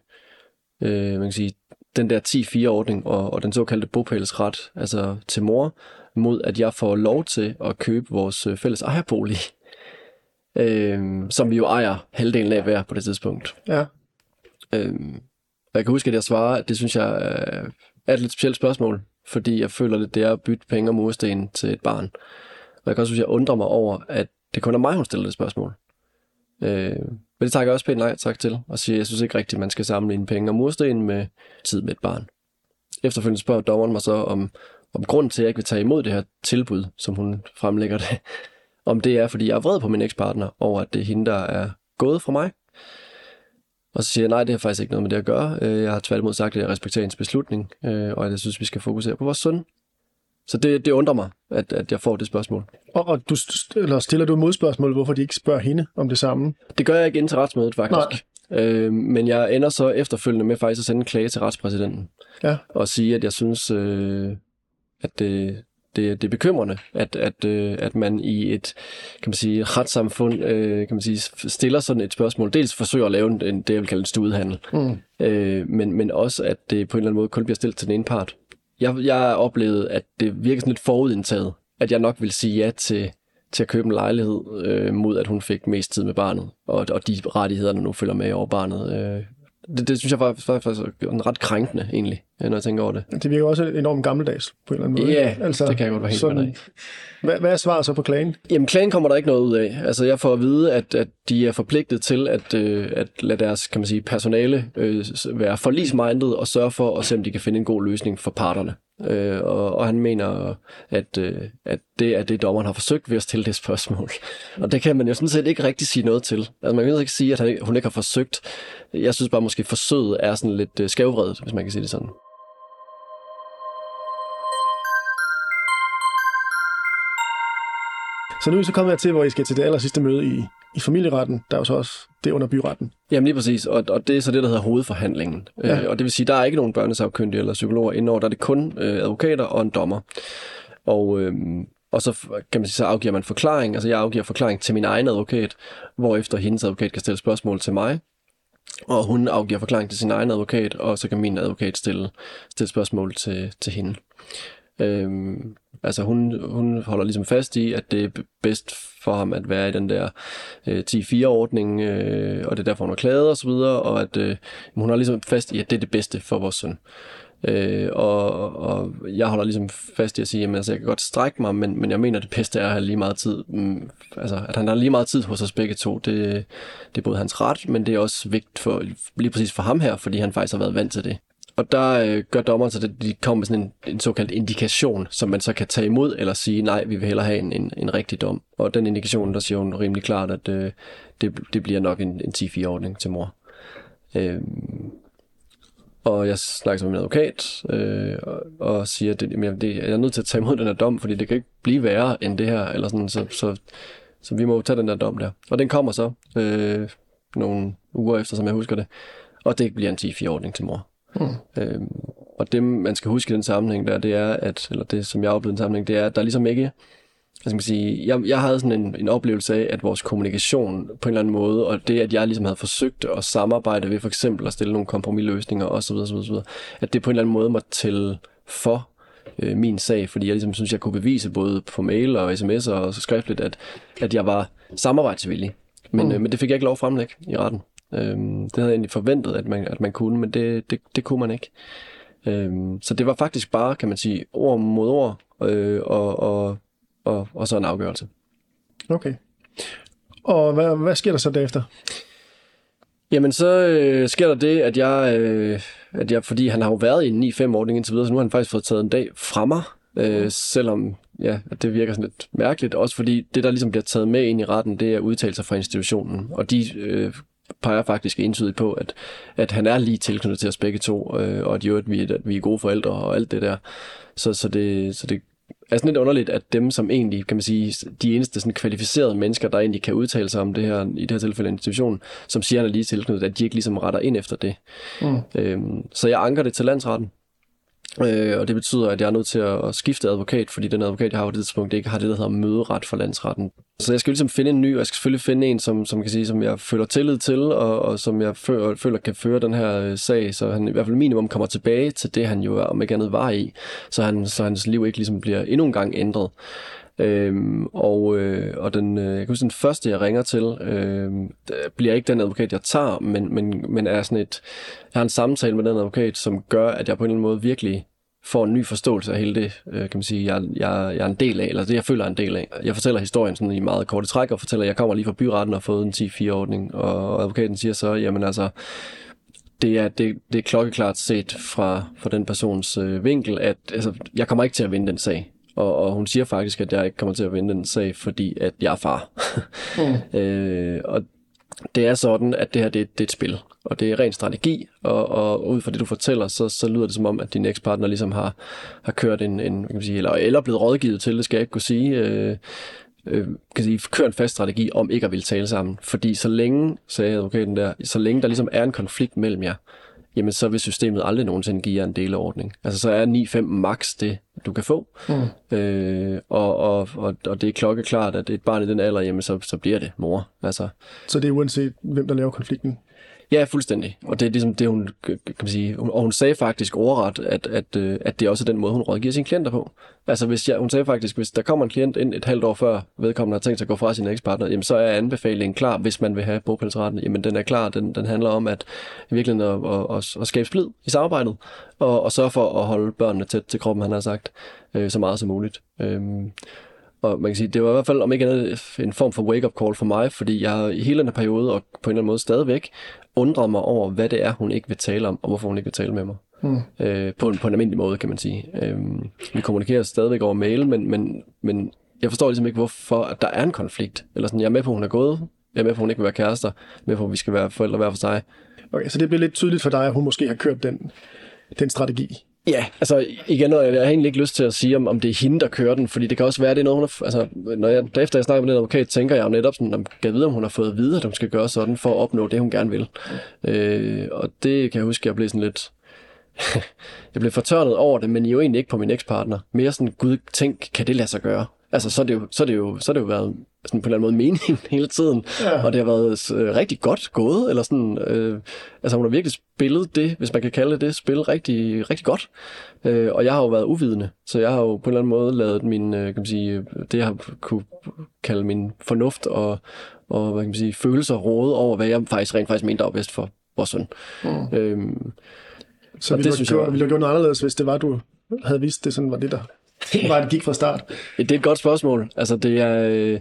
øh, man kan sige, den der 10-4-ordning og, og den såkaldte bopælsret, altså til mor, mod at jeg får lov til at købe vores øh, fælles ejerbolig, øh, som vi jo ejer halvdelen af hver på det tidspunkt. Ja. Øh, jeg kan huske, at jeg svarer, at det synes jeg er et lidt specielt spørgsmål, fordi jeg føler, at det er at bytte penge og mursten til et barn. Og jeg kan også synes, at jeg undrer mig over, at det kun er mig, hun stiller det spørgsmål. Øh, men det takker jeg også pænt nej tak til, og siger, jeg synes ikke rigtigt, man skal sammenligne penge og mursten med tid med et barn. Efterfølgende spørger dommeren mig så om, om grund til, at jeg ikke vil tage imod det her tilbud, som hun fremlægger det, [laughs] om det er, fordi jeg er vred på min ekspartner over, at det er hende, der er gået fra mig. Og så siger jeg, nej, det har faktisk ikke noget med det at gøre. Øh, jeg har tværtimod sagt, at jeg respekterer hendes beslutning, øh, og at jeg synes, vi skal fokusere på vores søn. Så det, det undrer mig, at, at jeg får det spørgsmål. Og, og du, eller stiller du modspørgsmål, hvorfor de ikke spørger hende om det samme? Det gør jeg ikke ind til retsmødet, faktisk. Øh, men jeg ender så efterfølgende med faktisk at sende en klage til retspræsidenten. Ja. Og sige, at jeg synes, øh, at det, det, det er bekymrende, at, at, øh, at man i et kan man sige, retssamfund øh, kan man sige, stiller sådan et spørgsmål. Dels forsøger at lave en, det, jeg vil kalde en studehandel, mm. øh, men, men også, at det på en eller anden måde kun bliver stillet til den ene part jeg, jeg oplevede, at det virkede sådan lidt forudindtaget, at jeg nok ville sige ja til, til at købe en lejlighed, øh, mod at hun fik mest tid med barnet, og, og de rettigheder, der nu følger med over barnet. Øh, det, det synes jeg faktisk var, var, var ret krænkende, egentlig, når jeg tænker over det. Det virker også enormt gammeldags, på en eller anden måde. Ja, altså, det kan jeg godt være helt sådan, med hvad, hvad er svaret så på klagen? Jamen, klagen kommer der ikke noget ud af. Altså, jeg får at vide, at, at de er forpligtet til at, øh, at lade deres kan man sige, personale øh, være forlismindet og sørge for at se, om de kan finde en god løsning for parterne. Øh, og, og han mener, at, øh, at det er det, dommeren har forsøgt ved at stille det spørgsmål. Og det kan man jo sådan set ikke rigtig sige noget til. Altså, man kan ikke sige, at han, hun ikke har forsøgt. Jeg synes bare, måske forsøget er sådan lidt øh, skævvredet, hvis man kan sige det sådan. Så nu er vi så kommet til, hvor I skal til det aller sidste møde i, i familieretten. Der er jo så også det under byretten. Jamen lige præcis, og, og det er så det, der hedder hovedforhandlingen. Ja. Øh, og det vil sige, der er ikke nogen børnesagkyndige eller psykologer indover, der er det kun øh, advokater og en dommer. Og, øh, og så kan man sige, så afgiver man forklaring. Altså jeg afgiver forklaring til min egen advokat, hvorefter hendes advokat kan stille spørgsmål til mig. Og hun afgiver forklaring til sin egen advokat, og så kan min advokat stille, stille spørgsmål til, til hende. Øhm, altså hun, hun holder ligesom fast i, at det er bedst for ham at være i den der øh, 10-4-ordning, øh, og det er derfor, hun har klaget og så videre, og at øh, hun har ligesom fast i, at det er det bedste for vores søn. Øh, og, og jeg holder ligesom fast i at sige, at altså, jeg kan godt strække mig, men, men jeg mener, at det bedste er at have lige meget tid. Mm, altså, at han har lige meget tid hos os begge to, det, det er både hans ret, men det er også vigtigt for, lige præcis for ham her, fordi han faktisk har været vant til det. Og der øh, gør dommeren så, at de kommer med sådan en, en såkaldt indikation, som man så kan tage imod, eller sige, nej, vi vil hellere have en, en, en rigtig dom. Og den indikation, der siger hun rimelig klart, at øh, det, det bliver nok en, en 10-4-ordning til mor. Øh, og jeg snakker med min advokat øh, og, og siger, at det, jamen, det, jeg er nødt til at tage imod den her dom, fordi det kan ikke blive værre end det her. Eller sådan, så, så, så vi må tage den der dom der. Og den kommer så øh, nogle uger efter, som jeg husker det. Og det bliver en 10-4-ordning til mor. Mm. Øh, og det, man skal huske i den sammenhæng der, det er, at, eller det, som jeg oplevede i den sammenhæng, det er, at der ligesom ikke hvad skal sige, jeg, jeg havde sådan en, en oplevelse af, at vores kommunikation på en eller anden måde, og det, at jeg ligesom havde forsøgt at samarbejde ved for eksempel at stille nogle kompromisløsninger osv., osv., osv., at det på en eller anden måde måtte tælle for øh, min sag, fordi jeg ligesom synes, jeg kunne bevise både på mail og sms og skriftligt, at, at jeg var samarbejdsvillig. Men, mm. øh, men det fik jeg ikke lov at fremlægge i retten. Øhm, det havde jeg egentlig forventet, at man, at man kunne, men det, det, det kunne man ikke. Øhm, så det var faktisk bare, kan man sige, ord mod ord, øh, og, og og, og så en afgørelse. Okay. Og hvad, hvad sker der så derefter? Jamen, så øh, sker der det, at jeg, øh, at jeg, fordi han har jo været i en 9-5-ordning indtil videre, så nu har han faktisk fået taget en dag fra mig, øh, selvom ja, at det virker sådan lidt mærkeligt, også fordi det, der ligesom bliver taget med ind i retten, det er udtalelser fra institutionen, og de øh, peger faktisk entydigt på, at, at han er lige tilknyttet til os begge to, øh, og at, jo, at, vi, at vi er gode forældre og alt det der. Så, så, det, så det er sådan lidt underligt, at dem, som egentlig, kan man sige, de eneste sådan kvalificerede mennesker, der egentlig kan udtale sig om det her, i det her tilfælde institutionen, som siger, at han er lige tilknyttet, at de ikke ligesom retter ind efter det. Mm. Øhm, så jeg anker det til landsretten, Øh, og det betyder, at jeg er nødt til at skifte advokat, fordi den advokat, jeg har på det tidspunkt, ikke har det, der hedder møderet for landsretten. Så jeg skal ligesom finde en ny, og jeg skal selvfølgelig finde en, som, som kan sige, som jeg føler tillid til, og, og som jeg føler, føler kan føre den her øh, sag, så han i hvert fald minimum kommer tilbage til det, han jo om ikke andet var i, så, han, så hans liv ikke ligesom bliver endnu en gang ændret. Øhm, og øh, og den, øh, jeg kan huske, den første, jeg ringer til, øh, bliver ikke den advokat, jeg tager, men, men, men er sådan et, jeg har en samtale med den advokat, som gør, at jeg på en eller anden måde virkelig får en ny forståelse af hele det, øh, kan man sige, jeg, jeg, jeg er en del af, eller det, jeg føler er en del af. Jeg fortæller historien sådan i meget korte træk, og fortæller, at jeg kommer lige fra byretten og har fået en 10-4-ordning, og advokaten siger så, jamen altså, det er, det, det er klokkeklart set fra, fra den persons øh, vinkel, at altså, jeg kommer ikke til at vinde den sag. Og, og hun siger faktisk, at jeg ikke kommer til at vinde den sag, fordi at jeg er far. [laughs] mm. øh, og det er sådan, at det her det, det er et spil, og det er ren strategi, og, og ud fra det, du fortæller, så, så lyder det som om, at din ekspartner ligesom har, har kørt en, en kan man sige, eller, eller blevet rådgivet til, det skal jeg ikke kunne sige, øh, øh, kan sige, kørt en fast strategi om ikke at ville tale sammen. Fordi så længe, sagde advokaten der, så længe der ligesom er en konflikt mellem jer, jamen så vil systemet aldrig nogensinde give jer en deleordning. Altså så er 9-5 max det, du kan få. Mm. Øh, og, og, og, og det er klokkeklart, at et barn i den alder, jamen så, så bliver det mor. Altså. Så det er uanset, hvem der laver konflikten? Ja, fuldstændig. Og det er ligesom det, hun kan man sige. Og hun sagde faktisk overret, at, at, øh, at det er også den måde, hun rådgiver sine klienter på. Altså, hvis jeg, hun sagde faktisk, hvis der kommer en klient ind et halvt år før vedkommende har tænkt sig at gå fra sin ekspartner, jamen så er anbefalingen klar, hvis man vil have bogpælsretten. Jamen den er klar, den, den handler om at virkelig at, at, at, at skabe splid i samarbejdet, og, og sørge for at holde børnene tæt til kroppen, han har sagt, øh, så meget som muligt. Øh, og man kan sige, det var i hvert fald om ikke andet en form for wake-up call for mig, fordi jeg i hele den her periode, og på en eller anden måde stadigvæk, undrede mig over, hvad det er, hun ikke vil tale om, og hvorfor hun ikke vil tale med mig. Mm. Øh, på, en, på en almindelig måde, kan man sige. Øh, vi kommunikerer stadigvæk over mail, men, men, men jeg forstår ligesom ikke, hvorfor at der er en konflikt. Eller sådan, jeg er med på, at hun er gået. Jeg er med på, at hun ikke vil være kærester. Jeg er med på, at vi skal være forældre hver for sig. Okay, så det bliver lidt tydeligt for dig, at hun måske har kørt den, den strategi. Ja, altså igen, jeg har egentlig ikke lyst til at sige, om, om det er hende, der kører den, fordi det kan også være, at det er noget, hun har, altså, når jeg, efter jeg snakker med den advokat, tænker jeg jo netop sådan, om jeg vide, om hun har fået at vide, at hun skal gøre sådan, for at opnå det, hun gerne vil. Øh, og det kan jeg huske, at jeg blev sådan lidt, [laughs] jeg blev fortørnet over det, men jo egentlig ikke på min ekspartner. Mere sådan, gud, tænk, kan det lade sig gøre? Altså, så er det jo, så er det jo, så er det jo været sådan på en eller anden måde meningen [laughs] hele tiden, Ja. og det har været øh, rigtig godt gået, eller sådan, øh, altså hun har virkelig spillet det, hvis man kan kalde det, spil rigtig, rigtig godt, øh, og jeg har jo været uvidende, så jeg har jo på en eller anden måde lavet min, øh, kan man sige, det jeg har kunne kalde min fornuft og, og hvad kan man sige, følelser råde over, hvad jeg faktisk rent faktisk mente, var bedst for vores søn. Mm. Øhm, Så ville det du, synes have jeg gjort, var- ville du have gjort noget anderledes, hvis det var, du havde vidst, det sådan var det, der var, det gik fra start? Ja, det er et godt spørgsmål. Altså, det er, øh,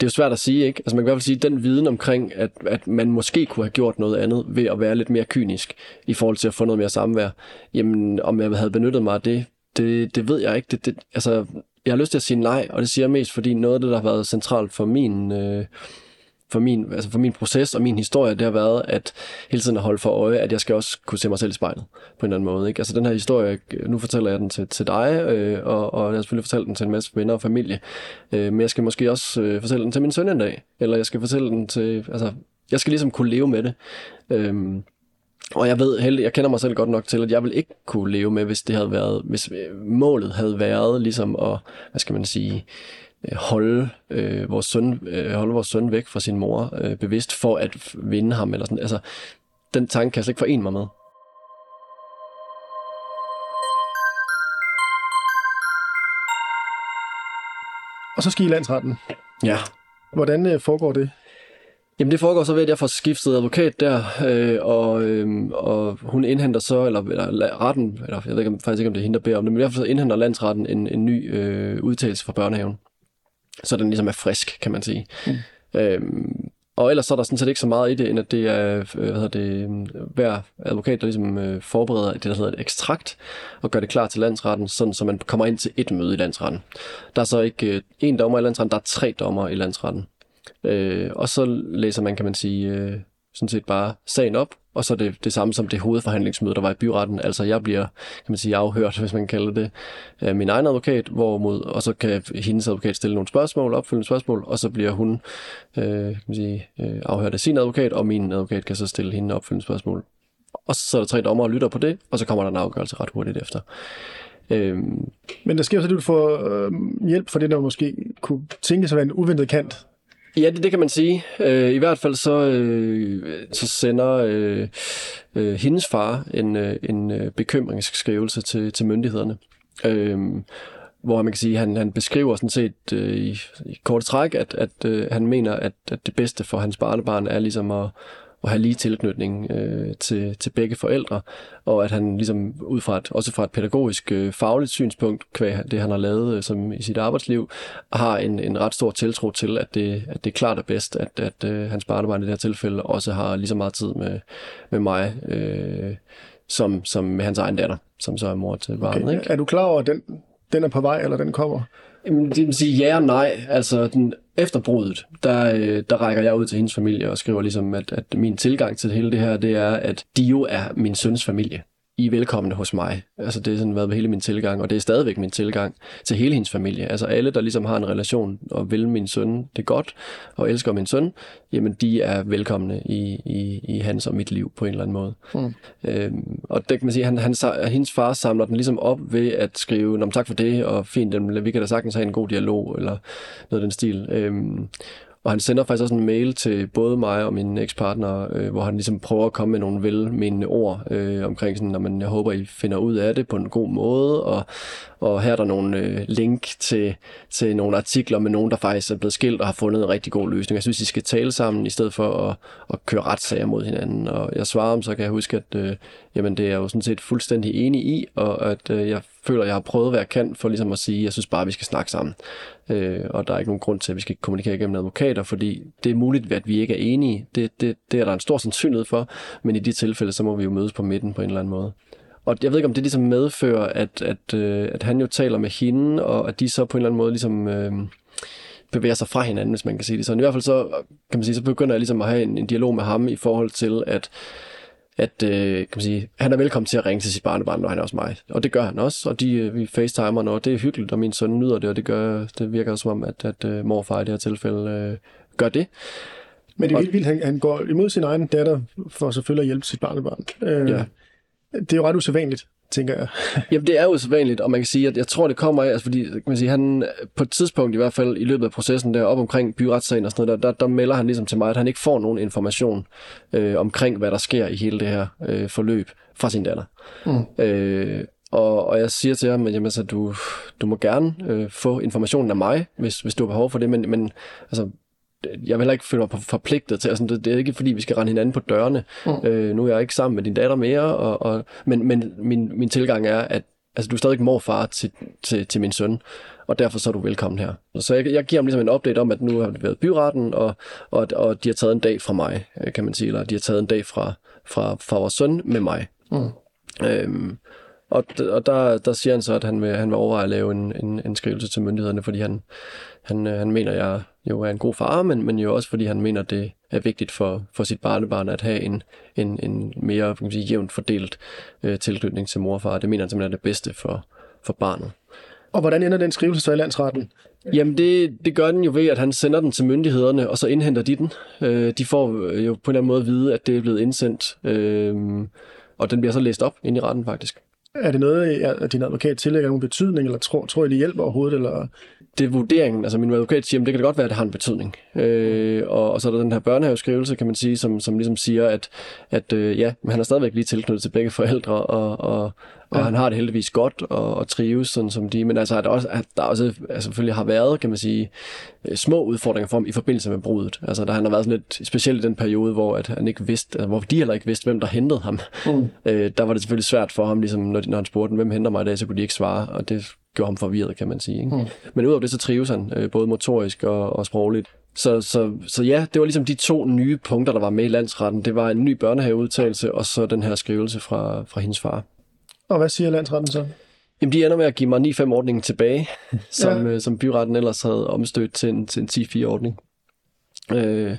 det er jo svært at sige, ikke? Altså, man kan i hvert fald sige, at den viden omkring, at, at man måske kunne have gjort noget andet ved at være lidt mere kynisk i forhold til at få noget mere samvær. Jamen, om jeg havde benyttet mig af det, det, det ved jeg ikke. Det, det, altså, jeg har lyst til at sige nej, og det siger jeg mest, fordi noget af det, der har været centralt for min... Øh, for min, altså for min proces og min historie, det har været at hele tiden at holde for øje, at jeg skal også kunne se mig selv i spejlet på en eller anden måde. Ikke? Altså den her historie, nu fortæller jeg den til, til dig, øh, og, og jeg har selvfølgelig fortalt den til en masse venner og familie, øh, men jeg skal måske også øh, fortælle den til min søn en dag, eller jeg skal fortælle den til, altså jeg skal ligesom kunne leve med det. Øh, og jeg ved heldig, jeg kender mig selv godt nok til, at jeg vil ikke kunne leve med, hvis det havde været, hvis øh, målet havde været ligesom at, hvad skal man sige, holde øh, vores søn, øh, holde vores søn væk fra sin mor øh, bevidst for at vinde ham eller sådan. Altså, den tanke kan jeg slet ikke forene mig med. Og så skal I landsretten. Ja. Hvordan øh, foregår det? Jamen det foregår så ved, at jeg får skiftet advokat der, øh, og, øh, og hun indhenter så, eller, eller retten, eller jeg ved ikke, faktisk ikke, om det er hende, der beder om det, men i hvert fald indhenter landsretten en, en ny øh, udtalelse fra børnehaven. Så den ligesom er frisk, kan man sige. Mm. Øhm, og ellers så er der sådan set ikke så meget i det, end at det er, øh, hvad hedder det, øh, hver advokat, der ligesom øh, forbereder det, der hedder et ekstrakt, og gør det klar til landsretten, sådan så man kommer ind til et møde i landsretten. Der er så ikke øh, en dommer i landsretten, der er tre dommer i landsretten. Øh, og så læser man, kan man sige, øh, sådan set bare sagen op, og så er det det samme som det hovedforhandlingsmøde, der var i byretten. Altså jeg bliver, kan man sige, afhørt, [laughs] hvis man kalder det, af min egen advokat, hvorimod, og så kan hendes advokat stille nogle spørgsmål, opfølgende spørgsmål, og så bliver hun øh, kan man sige, øh, afhørt af sin advokat, og min advokat kan så stille hende opfølgende spørgsmål. Og så er der tre dommer og lytter på det, og så kommer der en afgørelse ret hurtigt efter. Øhm, Men der sker så, at du får øh, hjælp for det, der måske kunne tænkes at være en uventet kant. Ja, det, det kan man sige. Øh, I hvert fald så, øh, så sender øh, øh, hendes far en, øh, en øh, bekymringsskrivelse til, til myndighederne. Øh, hvor man kan sige, han, han beskriver sådan set øh, i, i kort træk, at, at øh, han mener, at, at det bedste for hans barnebarn er ligesom at, at have lige tilknytning øh, til, til begge forældre, og at han ligesom ud fra et, også fra et pædagogisk øh, fagligt synspunkt, kvæg det han har lavet øh, som i sit arbejdsliv, har en, en ret stor tiltro til, at det, at det klart er bedst, at, at øh, hans barnebarn i det her tilfælde også har lige så meget tid med, med mig, øh, som, som med hans egen datter, som så er mor til barnet. Okay. Ikke? Er du klar over, at den, den er på vej, eller den kommer? Jamen, det vil sige ja og nej. Altså, den, efter brudet, der, øh, der rækker jeg ud til hendes familie og skriver ligesom, at, at min tilgang til hele det her, det er, at de jo er min søns familie. I er velkomne hos mig. Altså, det har sådan været hele min tilgang, og det er stadigvæk min tilgang til hele hendes familie. Altså, alle, der ligesom har en relation og vil min søn det godt, og elsker min søn, jamen, de er velkomne i, i, i hans og mit liv på en eller anden måde. Mm. Øhm, og det kan man sige, han, han, hendes far samler den ligesom op ved at skrive, Nå, tak for det, og fint, dem, vi kan da sagtens have en god dialog, eller noget af den stil. Øhm, og han sender faktisk også en mail til både mig og min ekspartner, øh, hvor han ligesom prøver at komme med nogle velmenende ord øh, omkring sådan, at man, jeg håber, I finder ud af det på en god måde, og, og her er der nogle øh, link til, til nogle artikler med nogen, der faktisk er blevet skilt og har fundet en rigtig god løsning. Jeg synes, I skal tale sammen, i stedet for at, at køre retssager mod hinanden. Og jeg svarer om, så kan jeg huske, at øh, jamen, det er jeg jo sådan set fuldstændig enig i, og at øh, jeg føler, jeg har prøvet, hvad jeg kan for ligesom at sige, at jeg synes bare, at vi skal snakke sammen. Øh, og der er ikke nogen grund til, at vi skal kommunikere gennem advokater, fordi det er muligt, at vi ikke er enige. Det, det, det er der en stor sandsynlighed for, men i de tilfælde, så må vi jo mødes på midten på en eller anden måde. Og jeg ved ikke, om det ligesom medfører, at, at, øh, at han jo taler med hende, og at de så på en eller anden måde ligesom... Øh, bevæger sig fra hinanden, hvis man kan sige det sådan. I hvert fald så, kan man sige, så begynder jeg ligesom at have en, en dialog med ham i forhold til, at at øh, kan man sige, han er velkommen til at ringe til sit barnebarn, når han er hos mig. Og det gør han også, og de, øh, vi facetimer, og det er hyggeligt, og min søn nyder det, og det, gør, det virker som om, at, at øh, morfar i det her tilfælde øh, gør det. Men det er vildt vildt, han, han går imod sin egen datter for selvfølgelig at hjælpe sit barnebarn. Øh, Ja. Det er jo ret usædvanligt. Tænker jeg. [laughs] Jamen, det er jo vanligt, og man kan sige, at jeg tror, det kommer af, altså, fordi kan man sige, han på et tidspunkt i hvert fald i løbet af processen der, op omkring byretssagen og sådan noget, der, der, der melder han ligesom til mig, at han ikke får nogen information øh, omkring, hvad der sker i hele det her øh, forløb fra sin datter. Mm. Øh, og, og jeg siger til ham, at jamen, altså, du, du må gerne øh, få informationen af mig, hvis, hvis du har behov for det, men, men altså, jeg vil heller ikke føle mig forpligtet til, altså, det, det er ikke fordi, vi skal rende hinanden på dørene. Mm. Øh, nu er jeg ikke sammen med din datter mere, og, og, men, men min, min tilgang er, at altså, du er stadig morfar til, til, til min søn, og derfor så er du velkommen her. Så jeg, jeg giver ham ligesom en update om, at nu har det været byretten, og, og, og de har taget en dag fra mig, øh, kan man sige, eller de har taget en dag fra, fra, fra vores søn med mig. Mm. Øhm, og, og der, der siger han så, at han vil, han vil overveje at lave en, en, en skrivelse til myndighederne, fordi han, han, øh, han mener, jeg jo er en god far, men, men jo også fordi han mener, det er vigtigt for, for sit barnebarn at have en, en, en mere kan man sige, jævnt fordelt øh, tilknytning til mor og far. Det mener han simpelthen er det bedste for, for barnet. Og hvordan ender den skrivelse så i landsretten? Jamen, det, det gør den jo ved, at han sender den til myndighederne, og så indhenter de den. Øh, de får jo på en eller anden måde at vide, at det er blevet indsendt, øh, og den bliver så læst op ind i retten faktisk. Er det noget, at din advokat tillægger nogen betydning, eller tror, tror I, det hjælper overhovedet? Eller? Det er vurderingen. Altså min advokat siger, at det kan det godt være, at det har en betydning. Øh, og, og så er der den her børnehaveskrivelse, kan man sige, som, som ligesom siger, at, at øh, ja, men han er stadigvæk lige tilknyttet til begge forældre, og, og, og ja. han har det heldigvis godt og, og trives sådan som de, men altså at der også, at der også altså, selvfølgelig har været, kan man sige, øh, små udfordringer for ham i forbindelse med brudet. Altså der han har været sådan lidt specielt i den periode, hvor at han ikke vidste, altså, hvor de heller ikke vidste, hvem der hentede ham. Mm. Øh, der var det selvfølgelig svært for ham, ligesom når, når han spurgte, hvem henter mig i dag, så kunne de ikke svare, og det gjorde ham forvirret, kan man sige. Ikke? Mm. Men udover det, så trives han, øh, både motorisk og, og sprogligt. Så, så, så ja, det var ligesom de to nye punkter, der var med i landsretten. Det var en ny børnehaveudtalelse, og så den her skrivelse fra, fra hendes far. Og hvad siger landsretten så? Jamen, de ender med at give mig 9-5-ordningen tilbage, [laughs] som, ja. øh, som byretten ellers havde omstødt til en, til en 10-4-ordning. Øh,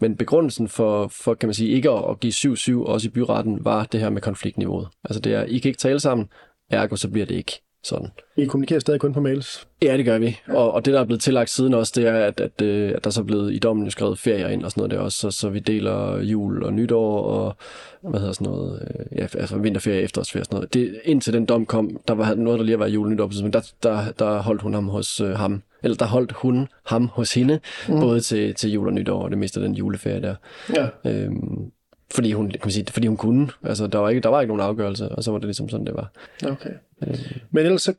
men begrundelsen for, for, kan man sige, ikke at, give 7-7 også i byretten, var det her med konfliktniveauet. Altså det er, I kan ikke tale sammen, ergo så bliver det ikke sådan. I kommunikerer stadig kun på mails? Ja, det gør vi. Og, og det, der er blevet tillagt siden også, det er, at, at, øh, at der så er blevet i dommen jo skrevet ferier ind og sådan noget der også, så, så vi deler jul og nytår og hvad hedder sådan noget, øh, ja, altså vinterferie, efterårsferie og sådan noget. Det, indtil den dom kom, der var noget, der lige var jul og nytår, men der, der, der holdt hun ham hos øh, ham, eller der holdt hun ham hos hende, mm. både til, til jul og nytår og det meste af den juleferie der. Ja. Øhm, fordi hun, kan man sige, fordi hun kunne. Altså, der var, ikke, der var ikke nogen afgørelse, og så var det ligesom sådan, det var. Okay. Øh. Men ellers så,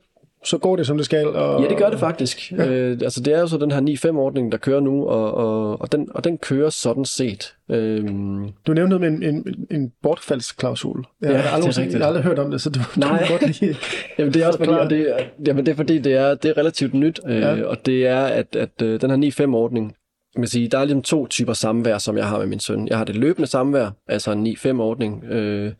så går det, som det skal? Og... Ja, det gør det faktisk. Ja. Øh, altså, det er jo så den her 9-5-ordning, der kører nu, og, og, og, den, og den kører sådan set. Øhm... Du nævnte noget med en, en, en bortfaldsklausul. Jeg, ja, har aldrig, det er jeg har aldrig hørt om det, så du, Nej. du godt lige [laughs] jamen, det er også fordi, og det, jamen, det er fordi, det er, det er relativt nyt, øh, ja. og det er, at, at øh, den her 9-5-ordning, man sige, der er ligesom to typer samvær, som jeg har med min søn. Jeg har det løbende samvær, altså en 9-5-ordning, øh,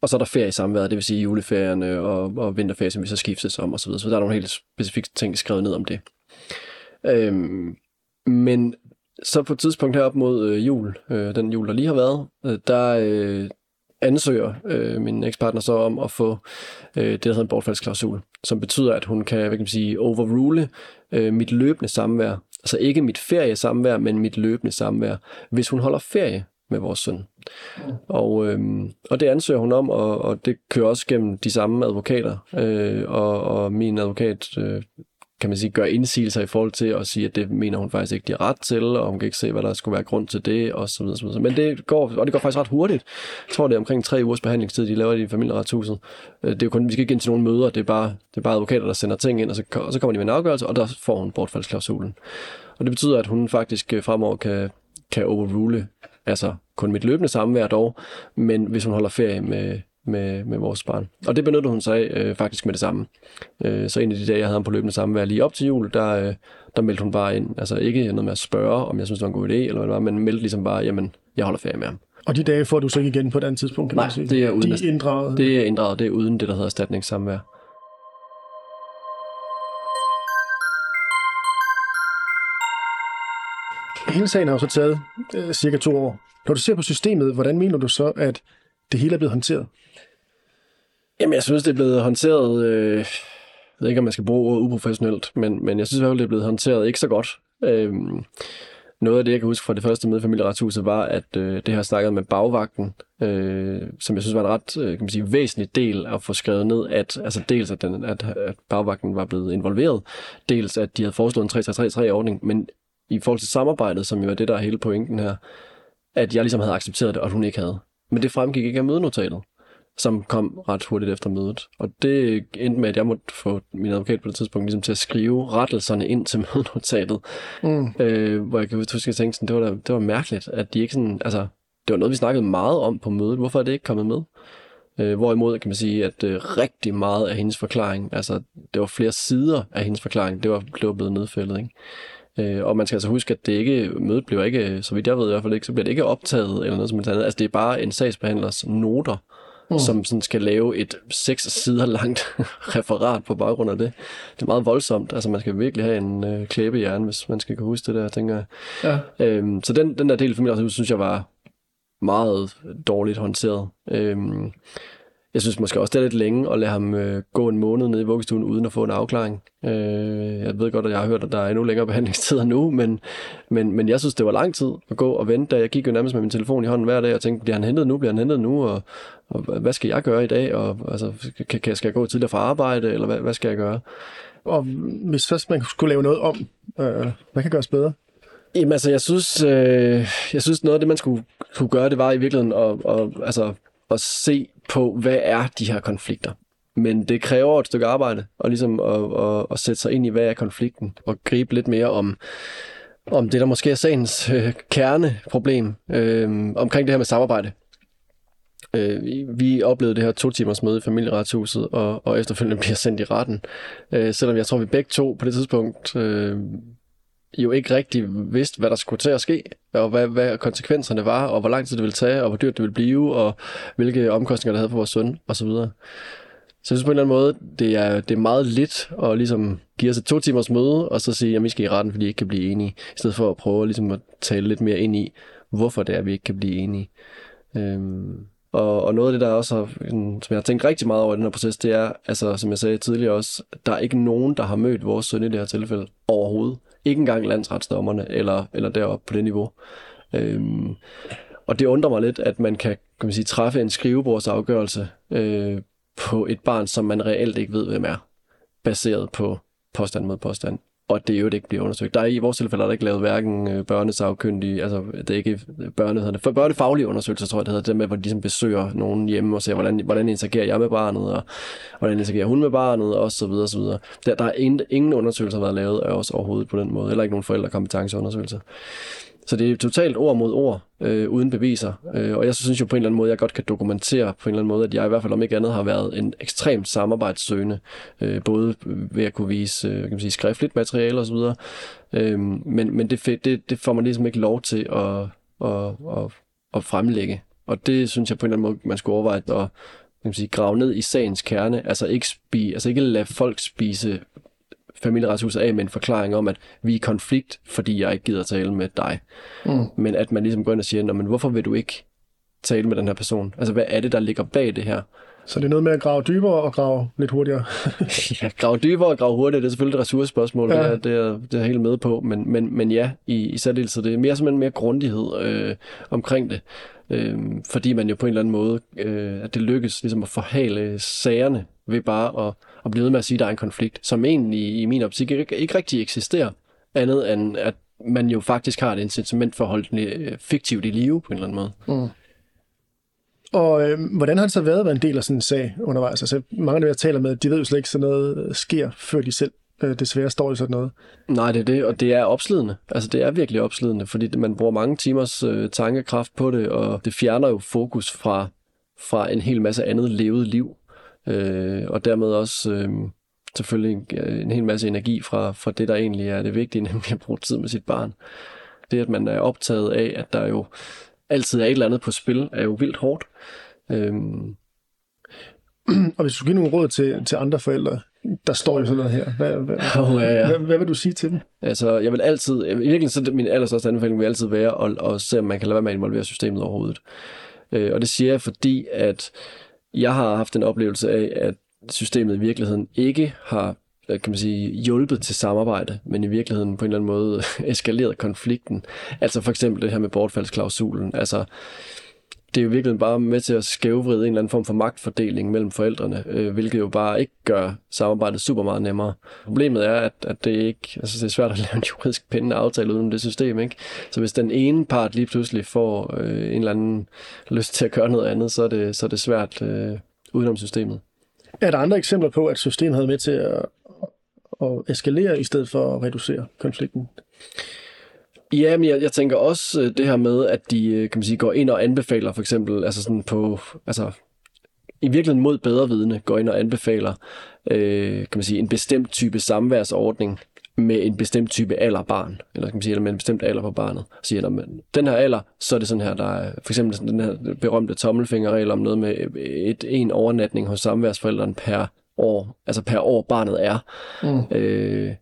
og så er der feriesamvær, det vil sige juleferierne og, og vinterferie, som vi så skiftes om osv. Så, så der er nogle helt specifikke ting skrevet ned om det. Øhm, men så på et tidspunkt herop mod øh, jul, øh, den jul, der lige har været, øh, der øh, ansøger øh, min ekspartner så om at få øh, det, der hedder en bortfaldsklausul, som betyder, at hun kan, hvad kan man sige, overrule øh, mit løbende samvær Altså ikke mit feriesamvær, men mit løbende samvær, hvis hun holder ferie med vores søn. Og, øhm, og det ansøger hun om, og, og det kører også gennem de samme advokater. Øh, og, og min advokat øh, kan man sige, gør indsigelser i forhold til at sige, at det mener hun faktisk ikke, de har ret til, og hun kan ikke se, hvad der skulle være grund til det, og så videre, så videre. Men det går, og det går faktisk ret hurtigt. Jeg tror, det er omkring tre ugers behandlingstid, de laver i familieretshuset. Øh, det er jo kun, vi skal ikke ind til nogen møder, det er bare, det er bare advokater, der sender ting ind, og så, og så kommer de med en afgørelse, og der får hun bortfaldsklausulen. Og det betyder, at hun faktisk øh, fremover kan, kan overrule, altså kun mit løbende samvær dog, men hvis hun holder ferie med, med, med vores barn. Og det benyttede hun sig af øh, faktisk med det samme. Øh, så en af de dage, jeg havde ham på løbende samvær lige op til jul, der, øh, der meldte hun bare ind. Altså ikke noget med at spørge, om jeg synes, det var en god idé, eller hvad det var, men meldte ligesom bare, jamen, jeg holder ferie med ham. Og de dage får du så ikke igen på et andet tidspunkt, kan Nej, man sige? det er uden. De er inddraget? Det er inddraget, det er uden det, der hedder erstatningssamvær. Hele sagen har jo så taget øh, cirka to år. Når du ser på systemet, hvordan mener du så, at det hele er blevet håndteret? Jamen, jeg synes, det er blevet håndteret... Øh, jeg ved ikke, om man skal bruge ordet uprofessionelt, men, men jeg synes i hvert fald, det er blevet håndteret ikke så godt. Øh, noget af det, jeg kan huske fra det første møde i familieretshuset, var, at øh, det her snakket med bagvagten, øh, som jeg synes var en ret øh, kan man sige, væsentlig del at få skrevet ned, at altså dels at, den, at, at bagvagten var blevet involveret, dels at de havde foreslået en 3-3-3-ordning, men i forhold til samarbejdet, som jo er det, der er hele pointen her, at jeg ligesom havde accepteret det, og hun ikke havde. Men det fremgik ikke af mødenotatet som kom ret hurtigt efter mødet. Og det endte med, at jeg måtte få min advokat på det tidspunkt ligesom til at skrive rettelserne ind til [laughs] mødenotatet. Mm. Øh, hvor jeg kan huske, at jeg tænkte, sådan, det, var da, det var mærkeligt, at de ikke sådan, altså, det var noget, vi snakkede meget om på mødet. Hvorfor er det ikke kommet med? Øh, hvorimod kan man sige, at øh, rigtig meget af hendes forklaring, altså det var flere sider af hendes forklaring, det var, det var blevet nedfældet. Ikke? Øh, og man skal altså huske, at det ikke, mødet bliver ikke, så vidt jeg ved i hvert fald ikke, så bliver det ikke optaget eller noget som helst andet. Altså det er bare en sagsbehandlers noter, mm. som sådan skal lave et seks sider langt [laughs] referat på baggrund af det. Det er meget voldsomt. Altså, man skal virkelig have en øh, klæbehjerne, hvis man skal kunne huske det der, tænker jeg. Ja. Øhm, så den, den der del af familien, synes jeg var meget dårligt håndteret. Øhm, jeg synes måske også, det er lidt længe at lade ham øh, gå en måned ned i vuggestuen uden at få en afklaring. Øh, jeg ved godt, at jeg har hørt, at der er endnu længere behandlingstider nu, men, men, men jeg synes, det var lang tid at gå og vente. Jeg gik jo nærmest med min telefon i hånden hver dag og tænkte, bliver han hentet nu? Bliver han hentet nu? Og, og hvad skal jeg gøre i dag? Og, altså, kan, skal jeg gå tidligere fra arbejde, eller hvad, hvad skal jeg gøre? Og hvis først man skulle lave noget om, øh, hvad kan gøres bedre? Jamen altså, jeg synes, øh, jeg synes noget af det, man skulle kunne gøre, det var i virkeligheden at, at, altså, at se på, hvad er de her konflikter. Men det kræver et stykke arbejde, og ligesom at, at, at sætte sig ind i, hvad er konflikten, og gribe lidt mere om, om det, der måske er sagens øh, kerneproblem øh, omkring det her med samarbejde. Øh, vi oplevede det her to timers møde i familieretshuset, og, og efterfølgende bliver sendt i retten. Øh, selvom jeg tror, vi begge to på det tidspunkt øh, jo ikke rigtig vidste, hvad der skulle til at ske, og hvad, hvad konsekvenserne var, og hvor lang tid det ville tage, og hvor dyrt det ville blive, og hvilke omkostninger det havde for vores søn, osv. Så jeg synes på en eller anden måde, det er, det er meget lidt at ligesom give os et to timers møde, og så sige, at vi skal i retten, fordi I ikke kan blive enige, i stedet for at prøve ligesom at tale lidt mere ind i, hvorfor det er, at vi ikke kan blive enige. Øhm, og, og noget af det, der også har, som jeg har tænkt rigtig meget over i den her proces, det er, altså, som jeg sagde tidligere også, der er ikke nogen, der har mødt vores søn i det her tilfælde overhovedet. Ikke engang landsretsdommerne eller, eller deroppe på det niveau. Øhm, og det undrer mig lidt, at man kan, kan man sige, træffe en skrivebordsafgørelse øh, på et barn, som man reelt ikke ved, hvem er, baseret på påstand mod påstand og det jo ikke bliver undersøgt. Der er i vores tilfælde er der ikke lavet hverken øh, børnesagkyndige, altså det er ikke børne, for børnefaglige undersøgelser, tror jeg, det hedder, det med, hvor de ligesom besøger nogen hjemme og ser, hvordan, hvordan interagerer jeg med barnet, og hvordan interagerer hun med barnet, og så videre, så videre. Der, der er ingen, ingen undersøgelser, der har været lavet af os overhovedet på den måde, eller ikke nogen forældrekompetenceundersøgelser. Så det er totalt ord mod ord, øh, uden beviser. Øh, og jeg synes jo på en eller anden måde, jeg godt kan dokumentere på en eller anden måde, at jeg i hvert fald om ikke andet har været en ekstremt samarbejdssøgende. Øh, både ved at kunne vise øh, kan man sige, skriftligt materiale osv. Øh, men men det, det, det får man ligesom ikke lov til at, at, at, at fremlægge. Og det synes jeg på en eller anden måde, man skulle overveje at kan man sige, grave ned i sagens kerne. Altså ikke, spi, altså ikke lade folk spise familieretshuset af med en forklaring om, at vi er i konflikt, fordi jeg ikke gider tale med dig. Mm. Men at man ligesom går ind og siger, men hvorfor vil du ikke tale med den her person? Altså, hvad er det, der ligger bag det her? Så det er noget med at grave dybere og grave lidt hurtigere? [laughs] [laughs] ja, grave dybere og grave hurtigere, det er selvfølgelig et ressourcespørgsmål, ja. det, er, det, er, det er helt med på, men, men, men ja, i, i særdeleshed, det er mere simpelthen mere grundighed øh, omkring det, øh, fordi man jo på en eller anden måde, øh, at det lykkes ligesom at forhale sagerne ved bare at, at blive ved med at sige, at der er en konflikt, som egentlig i min optik ikke, ikke rigtig eksisterer, andet end at man jo faktisk har et incitament for at holde den øh, fiktivt i live på en eller anden måde. Mm. Og øh, hvordan har det så været at være en del af sådan en sag undervejs? Altså, mange af dem, jeg taler med, de ved jo slet ikke, sådan noget sker, før de selv øh, desværre står i sådan noget. Nej, det er det, og det er opslidende. Altså, det er virkelig opslidende, fordi man bruger mange timers øh, tankekraft på det, og det fjerner jo fokus fra, fra en hel masse andet levet liv. Øh, og dermed også øh, selvfølgelig en, en hel masse energi fra, fra det, der egentlig er det vigtige, [laughs] nemlig at bruge tid med sit barn. Det, at man er optaget af, at der jo altid er et eller andet på spil, er jo vildt hårdt. Øh, [clears throat] og hvis du skulle give nogle råd til, til andre forældre, der står jo sådan noget her. Hvad, hvad, [laughs] oh, ja, ja. hvad, hvad vil du sige til dem? Altså, jeg vil altid, i virkeligheden så min allerstørste anbefaling vil altid være at, at se, om man kan lade være med at involvere systemet overhovedet. Øh, og det siger jeg, fordi at jeg har haft en oplevelse af, at systemet i virkeligheden ikke har kan man sige, hjulpet til samarbejde, men i virkeligheden på en eller anden måde [laughs] eskaleret konflikten. Altså for eksempel det her med bortfaldsklausulen. Altså, det er jo virkelig bare med til at skævvride en eller anden form for magtfordeling mellem forældrene, øh, hvilket jo bare ikke gør samarbejdet super meget nemmere. Problemet er, at, at det ikke, altså det er svært at [laughs] lave en juridisk pændende aftale uden det system, ikke? Så hvis den ene part lige pludselig får øh, en eller anden lyst til at gøre noget andet, så er det, så er det svært øh, udenom systemet. Er der andre eksempler på, at systemet havde med til at, at eskalere i stedet for at reducere konflikten? Ja, men jeg, jeg tænker også øh, det her med, at de øh, kan man sige, går ind og anbefaler for eksempel, altså sådan på, altså i virkeligheden mod bedre vidne, går ind og anbefaler øh, kan man sige, en bestemt type samværsordning med en bestemt type alder barn, eller kan man sige, eller med en bestemt alder på barnet. Så siger, at den her alder, så er det sådan her, der er for eksempel sådan den her berømte tommelfingerregel om noget med et, en overnatning hos samværsforældrene per år, altså per år barnet er. Mm. Øh,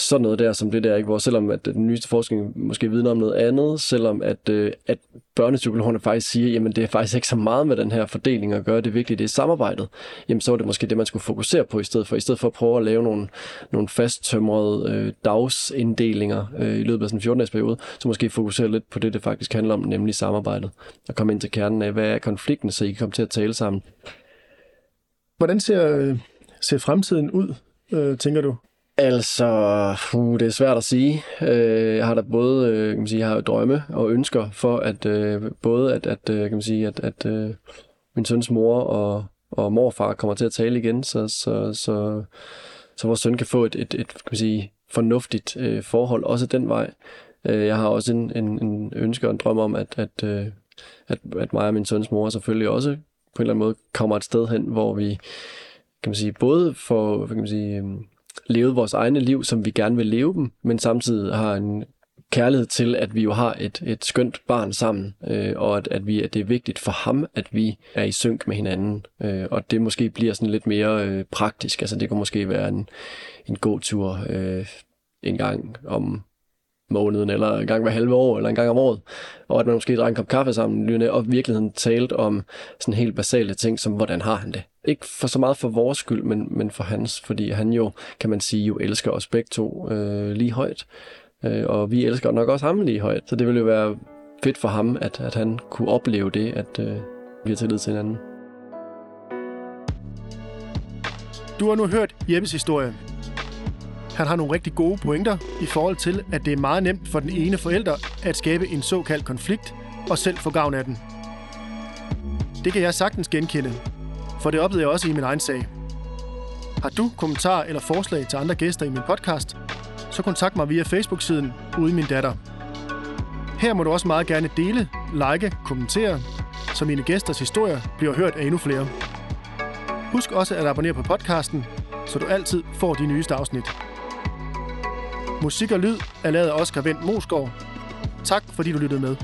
sådan noget der, som det der, ikke? hvor selvom at øh, den nyeste forskning måske vidner om noget andet, selvom at, øh, at børnepsykologerne faktisk siger, jamen det er faktisk ikke så meget med den her fordeling at gøre, det er det er samarbejdet, jamen så var det måske det, man skulle fokusere på i stedet for, i stedet for at prøve at lave nogle, nogle fasttømrede øh, dagsinddelinger øh, i løbet af sådan en 14 periode, så måske fokusere lidt på det, det faktisk handler om, nemlig samarbejdet, og komme ind til kernen af, hvad er konflikten, så I kan komme til at tale sammen. Hvordan ser, øh, ser fremtiden ud, øh, tænker du? Altså, uh, det er svært at sige. Uh, jeg har da både, uh, kan man sige, jeg har drømme og ønsker for, at uh, både at, at, uh, kan man sige, at, at uh, min søns mor og, og morfar kommer til at tale igen, så, så, så, så vores søn kan få et, et, et kan man sige, fornuftigt uh, forhold, også den vej. Uh, jeg har også en, en, en ønske og en drøm om, at, at, uh, at, at mig og min søns mor selvfølgelig også på en eller anden måde kommer et sted hen, hvor vi kan man sige, både får, kan man sige, øhm, levet vores egne liv, som vi gerne vil leve dem, men samtidig har en kærlighed til, at vi jo har et, et skønt barn sammen, øh, og at, at, vi, at det er vigtigt for ham, at vi er i synk med hinanden, øh, og det måske bliver sådan lidt mere øh, praktisk. Altså det kunne måske være en, en god tur øh, en gang om måneden, eller en gang hver halve år, eller en gang om året, og at man måske drak en kop kaffe sammen, og virkeligheden talt om sådan helt basale ting, som hvordan har han det? Ikke for så meget for vores skyld, men, men for hans, fordi han jo, kan man sige, jo elsker os begge to øh, lige højt, øh, og vi elsker nok også ham lige højt, så det ville jo være fedt for ham, at, at han kunne opleve det, at øh, vi har tillid til hinanden. Du har nu hørt Jeppes historie. Han har nogle rigtig gode pointer i forhold til, at det er meget nemt for den ene forælder at skabe en såkaldt konflikt og selv få gavn af den. Det kan jeg sagtens genkende, for det oplevede jeg også i min egen sag. Har du kommentarer eller forslag til andre gæster i min podcast, så kontakt mig via Facebook-siden Ude Min Datter. Her må du også meget gerne dele, like, kommentere, så mine gæsters historier bliver hørt af endnu flere. Husk også at abonnere på podcasten, så du altid får de nyeste afsnit. Musik og lyd er lavet af Oscar Vendt Mosgaard. Tak fordi du lyttede med.